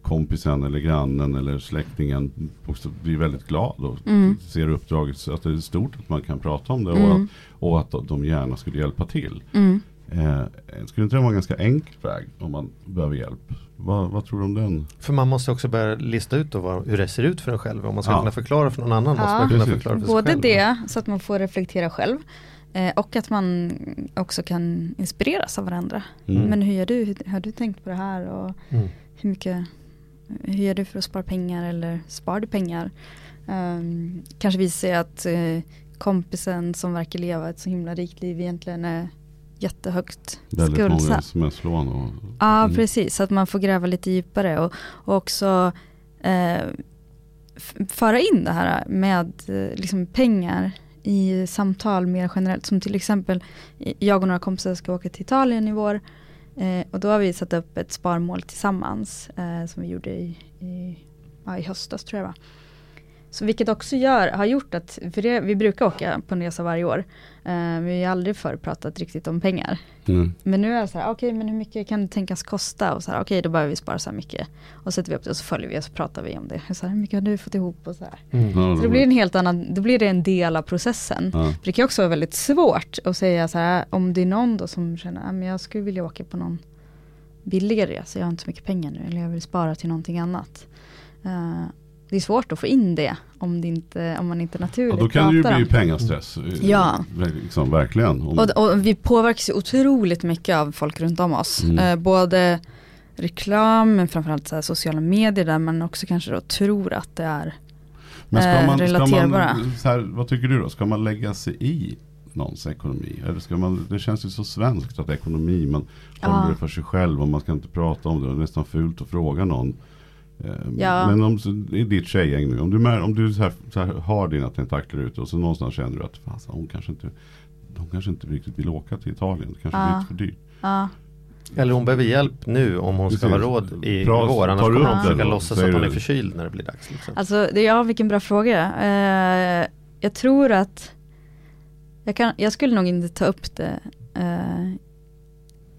kompisen eller grannen eller släktingen också blir väldigt glad och Mm. ser uppdraget så att det är stort att man kan prata om det och, Mm. att, och att de gärna skulle hjälpa till. mm. Eh, skulle inte det vara en ganska enkel väg om man behöver hjälp? Vad, vad tror du om den? För man måste också börja lista ut då vad, hur det ser ut för en själv. Om man ska Ja. kunna förklara för någon annan måste Ja. man kunna Precis. förklara för sig Både själv. det, så att man får reflektera själv. Eh, och att man också kan inspireras av varandra. Mm. Men hur gör du? Hur, har du tänkt på det här? Och Mm. hur mycket hur gör du för att spara pengar eller spar du pengar? Um, kanske visar sig att eh, kompisen som verkar leva ett så himla rikt liv egentligen är jättehögt Väldigt många skuldsatt. sms-lån. Och, Ja, Mm. precis. Så att man får gräva lite djupare och, och också eh, föra in det här med eh, liksom pengar i samtal mer generellt. Som till exempel, jag och några kompisar ska åka till Italien i vår. Eh, och då har vi satt upp ett sparmål tillsammans eh, som vi gjorde i, i, ja, i höstas tror jag det var. Så vilket också gör, har gjort att, för det, vi brukar åka på en resa varje år. Eh, men vi har aldrig förr pratat riktigt om pengar. Mm. Men nu är det så här, okej men hur mycket kan det tänkas kosta? Och så här, okej då behöver vi spara så här mycket. Och sätter vi upp det och så följer vi och så pratar vi om det. Så här, hur mycket har du fått ihop och så här. Ja, Så det blir en helt annan, då blir det en del av processen. Ja. För det kan också vara väldigt svårt att säga så här, om det är någon då som känner, att jag skulle vilja åka på någon billigare resa, jag har inte så mycket pengar nu, eller jag vill spara till någonting annat. Eh, det är svårt att få in det om, det inte, om man inte Ja, naturligt då kan det ju pratar bli om. pengastress. eh, Ja. Liksom, verkligen. Om, Och, och vi påverkas ju otroligt mycket av folk runt om oss. Mm. Eh, både reklam, men framförallt så här sociala medier där man också kanske då tror att det är men ska eh, man, ska relaterbara. man så här, vad tycker du då? Ska man lägga sig i någons ekonomi? Eller ska man, det känns ju så svenskt att ekonomi, man Ja. håller det för sig själv och man ska inte prata om det. Det är nästan fult att fråga någon. Eh, Ja. Men om är ditt tjejgäng nu. Om du, om du så här, så här, har dina tentakler ute och så någonstans känner du att fan, hon kanske inte de kanske inte riktigt vill åka till Italien. Det kanske Ja. blir lite för dyrt. Ja, Eller hon behöver hjälp nu om hon ska ha råd i Bra, vår. Annars kommer hon försöka låtsas att hon är förkyld när det blir dags. Liksom. alltså det, ja vilken bra fråga. Eh, jag tror att jag, kan, jag skulle nog inte ta upp det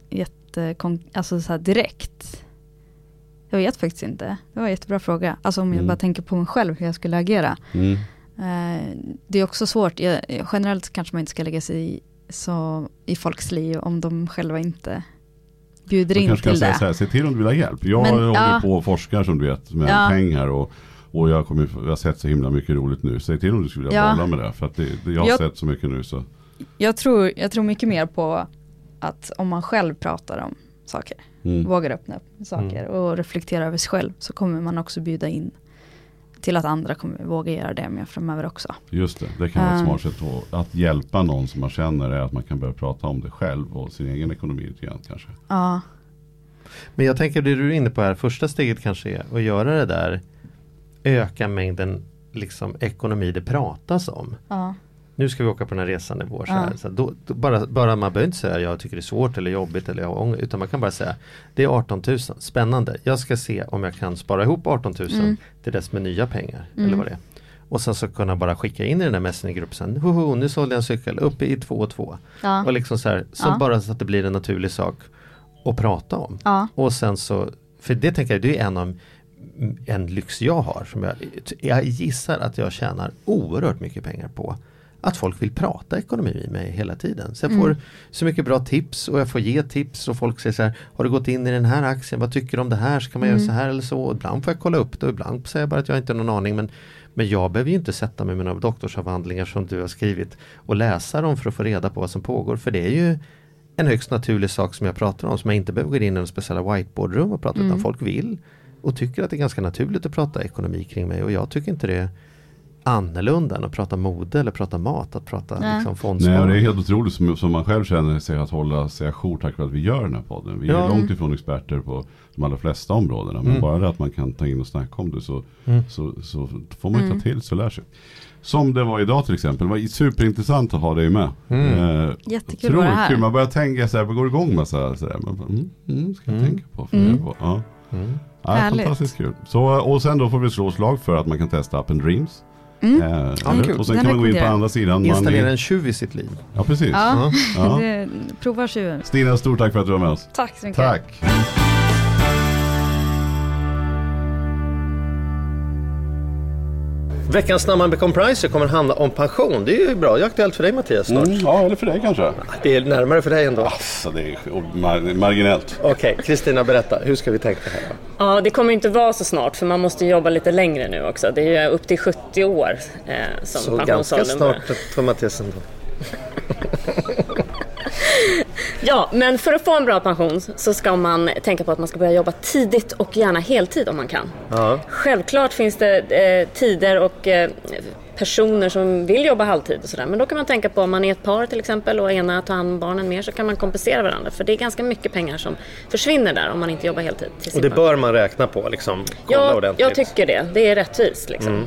jätte, alltså så här direkt. Jag vet faktiskt inte. Det var en jättebra fråga. Alltså om jag Mm. bara tänker på mig själv hur jag skulle agera. Mm. Eh, det är också svårt. Jag, generellt kanske man inte ska lägga sig i, så, i folks liv om de själva inte bjuder Man in till säga det. så här, se till om du vill ha hjälp. Jag Men, håller ja. på och forskar som du vet med Ja. pengar och, och jag, kommer, jag har sett så himla mycket roligt nu. Säg till om du skulle vilja Ja. bolla med det. För att det, det, jag har Jag- sett så mycket nu så. Jag, tror, jag tror mycket mer på att om man själv pratar om saker, Mm. vågar öppna upp saker och reflektera över sig själv så kommer man också bjuda in till att andra kommer våga göra det med framöver också. Just det, det kan vara ett Um. smart sätt att, att hjälpa någon som man känner är att man kan börja prata om det själv och sin egen ekonomi lite grann kanske. Ja, Men jag tänker det du är inne på här, första steget kanske är att göra det där öka mängden liksom, ekonomi det pratas om. ja, Nu ska vi åka på den här resan i vår. Så Ja. här, så då, då bara, bara man behöver inte säga jag tycker det är svårt eller jobbigt eller jag har ångest. Utan man kan bara säga det är 18 000, spännande. Jag ska se om jag kan spara ihop 18 000 Mm. till dess med nya pengar. Mm. Eller vad det är. Och sen så kunna bara skicka in i den här Messenger-gruppen. Hoho, nu sålde jag en cykel uppe i 2 och 2. ja, Och liksom så här, så Ja. bara så att det blir en naturlig sak att prata om. ja, Och sen så, för det tänker jag, det är en av en lyx jag har. Som jag, jag gissar att jag tjänar oerhört mycket pengar på. Att folk vill prata ekonomi med mig hela tiden. Så jag får Mm. så mycket bra tips och jag får ge tips och folk säger så här Har du gått in i den här aktien? Vad tycker du om det här? Ska man Mm. göra så här eller så? Och ibland får jag kolla upp det och ibland säger jag bara att jag inte har någon aning. Men, men jag behöver ju inte sätta mig med några doktorsavhandlingar som du har skrivit och läsa dem för att få reda på vad som pågår. För det är ju en högst naturlig sak som jag pratar om som jag inte behöver gå in i några speciella whiteboardrum och prata Mm. utan folk vill och tycker att det är ganska naturligt att prata ekonomi kring mig och jag tycker inte det annorlunda än att prata mode eller prata mat, att prata Nej. liksom Nej, fondsparande. och det är helt otroligt som, som man själv känner sig att hålla sig ajour tack vare att vi gör den här podden. Vi är Ja. långt ifrån experter på de allra flesta områdena. Men Mm. bara det att man kan ta in och snacka om det så, Mm. så, så får man ju Mm. ta till sig och lära sig. Som det var idag till exempel. Det var superintressant att ha dig med. Mm. Eh, jättekul att vara kul. här. Man börjar tänka så här, man går igång med så här. Så här man mm, mm, ska jag Mm. tänka på. Mm. på. Ja. Mm. Ja, fantastiskt kul. Så, och sen då får vi slå slag för att man kan testa appen Dreams. Mm. Eh, Ja, och sen Den kan man gå in på andra sidan. Installera Man, en tjuv i sitt liv. ja, precis. Ja, Ja. prova tjuven. Stina, stort tack för att du var med oss. Tack så mycket. Tack. Veckans Snabba med Compriser kommer handla om pension. Det är ju bra. Det är aktuellt för dig Mattias snart. Mm, ja, eller för dig kanske. Det är närmare för dig ändå. Alltså, det är mar- marginellt. Okej, Kristina berätta. Hur ska vi tänka här? Ja, det kommer inte vara så snart för man måste jobba lite längre nu också. Det är ju upp till 70 år eh, som Så ganska pensionsåldern börjar. snart för Mattias ändå. Ja, men för att få en bra pension så ska man tänka på att man ska börja jobba tidigt och gärna heltid om man kan. Ja. Självklart finns det eh, tider och eh, personer som vill jobba halvtid och sådär. Men då kan man tänka på om man är ett par till exempel och ena tar hand om barnen mer så kan man kompensera varandra. För det är ganska mycket pengar som försvinner där om man inte jobbar heltid. Och det bör man räkna på liksom. Kolla Ja, ordentligt. jag tycker det. Det är rättvist liksom.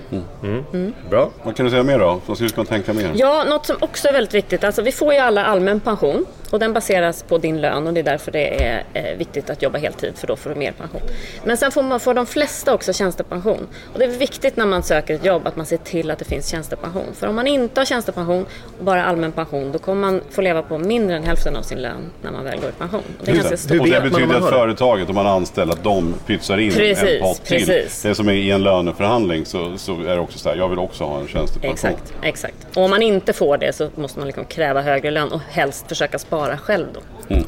Bra. Vad kan du säga mer då? Vad ska man tänka mer? Ja, något som också är väldigt viktigt. Alltså, vi får ju alla allmän pension Och den baseras på din lön och det är därför det är eh, viktigt att jobba heltid för då får du mer pension. Men sen får, man, får de flesta också tjänstepension. Och det är viktigt när man söker ett jobb att man ser till att det finns tjänstepension. För om man inte har tjänstepension och bara allmän pension då kommer man få leva på mindre än hälften av sin lön när man väl går i pension. Och det är ganska stort. Och det betyder att företaget, om man anställer, att de pytsar in Precis, en pott till. precis. Det är som är i en löneförhandling så, så är det också så här, jag vill också ha en tjänstepension. Exakt, exakt. Och om man inte får det så måste man liksom kräva högre lön och helst försöka spara själv då.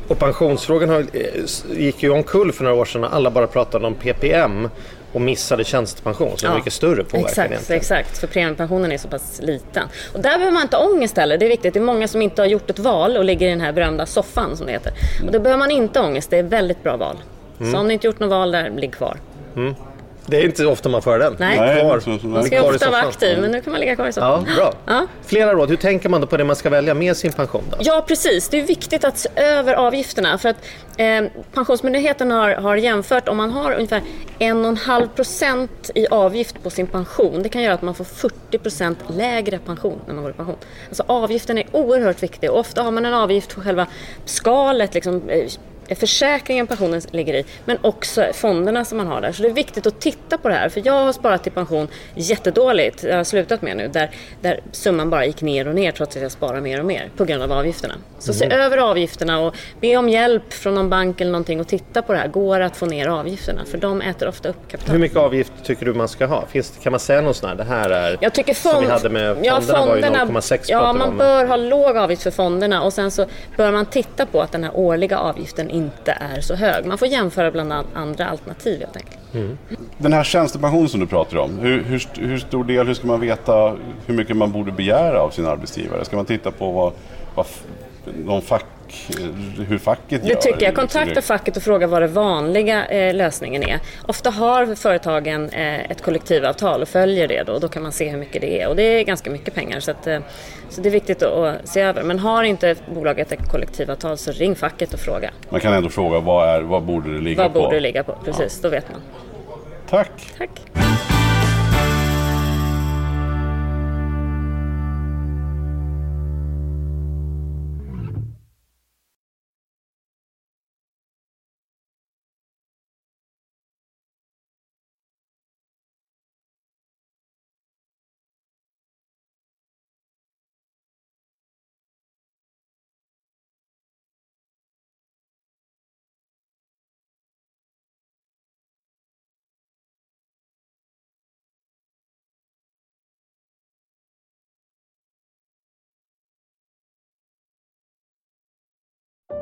Och pensionsfrågan har, eh, gick ju omkull för några år sedan när alla bara pratade om PPM och missade tjänstepension. Var Ja, mycket större påverkan Exakt, egentligen. exakt. För premiepensionen är så pass liten. Och där behöver man inte ångest heller. Det är viktigt. Det är många som inte har gjort ett val och ligger i den här berömda soffan som det heter. Och då behöver man inte ångest. Det är väldigt bra val. Mm. Så om ni inte gjort något val där, ligg kvar. Det är inte ofta man för den. Nej. Nej, kvar. så- så- Man ska i ofta vara aktiv, men nu kan man ligga kvar i Ja, soffan. bra. Ja. Flera råd. Hur tänker man då på det man ska välja med sin pension? Då? Ja, precis. Det är viktigt att se över avgifterna. För att eh, Pensionsmyndigheten har, har jämfört om man har ungefär 1,5 procent i avgift på sin pension. Det kan göra att man får 40 procent lägre pension när man går i pension. Alltså avgiften är oerhört viktig ofta har man en avgift på själva skalet, liksom, eh, försäkringen pensionen ligger i, men också fonderna som man har där. Så det är viktigt att titta på det här. För jag har sparat till pension jättedåligt, jag har slutat med nu, där, där summan bara gick ner och ner trots att jag sparar mer och mer på grund av avgifterna. Så se över avgifterna och be om hjälp från någon bank eller någonting och titta på det här. Går det att få ner avgifterna? För de äter ofta upp kapital. Hur mycket avgift tycker du man ska ha? Finns, kan man säga någon sån här, det här är Jag tycker fond... som vi hade med fonderna, var ju 0,6 Ja, man om. bör ha låg avgift för fonderna och sen så bör man titta på att den här årliga avgiften inte är så hög. Man får jämföra bland andra alternativ helt enkelt. Mm. Den här tjänstepensionen som du pratar om, hur, hur, hur stor del, hur ska man veta hur mycket man borde begära av sin arbetsgivare? Ska man titta på vad, vad de fack fack, hur facket Det gör? tycker jag. Liksom Kontakta det- facket och fråga vad den vanliga eh, lösningen är. Ofta har företagen eh, ett kollektivavtal och följer det då. Då kan man se hur mycket det är. Och det är ganska mycket pengar. Så, att, eh, så det är viktigt att, att se över. Men har inte bolaget ett kollektivavtal så ring facket och fråga. Man kan ändå fråga vad, är, vad borde det ligga Vad på? borde det ligga på? Precis, då vet man. Tack! Tack.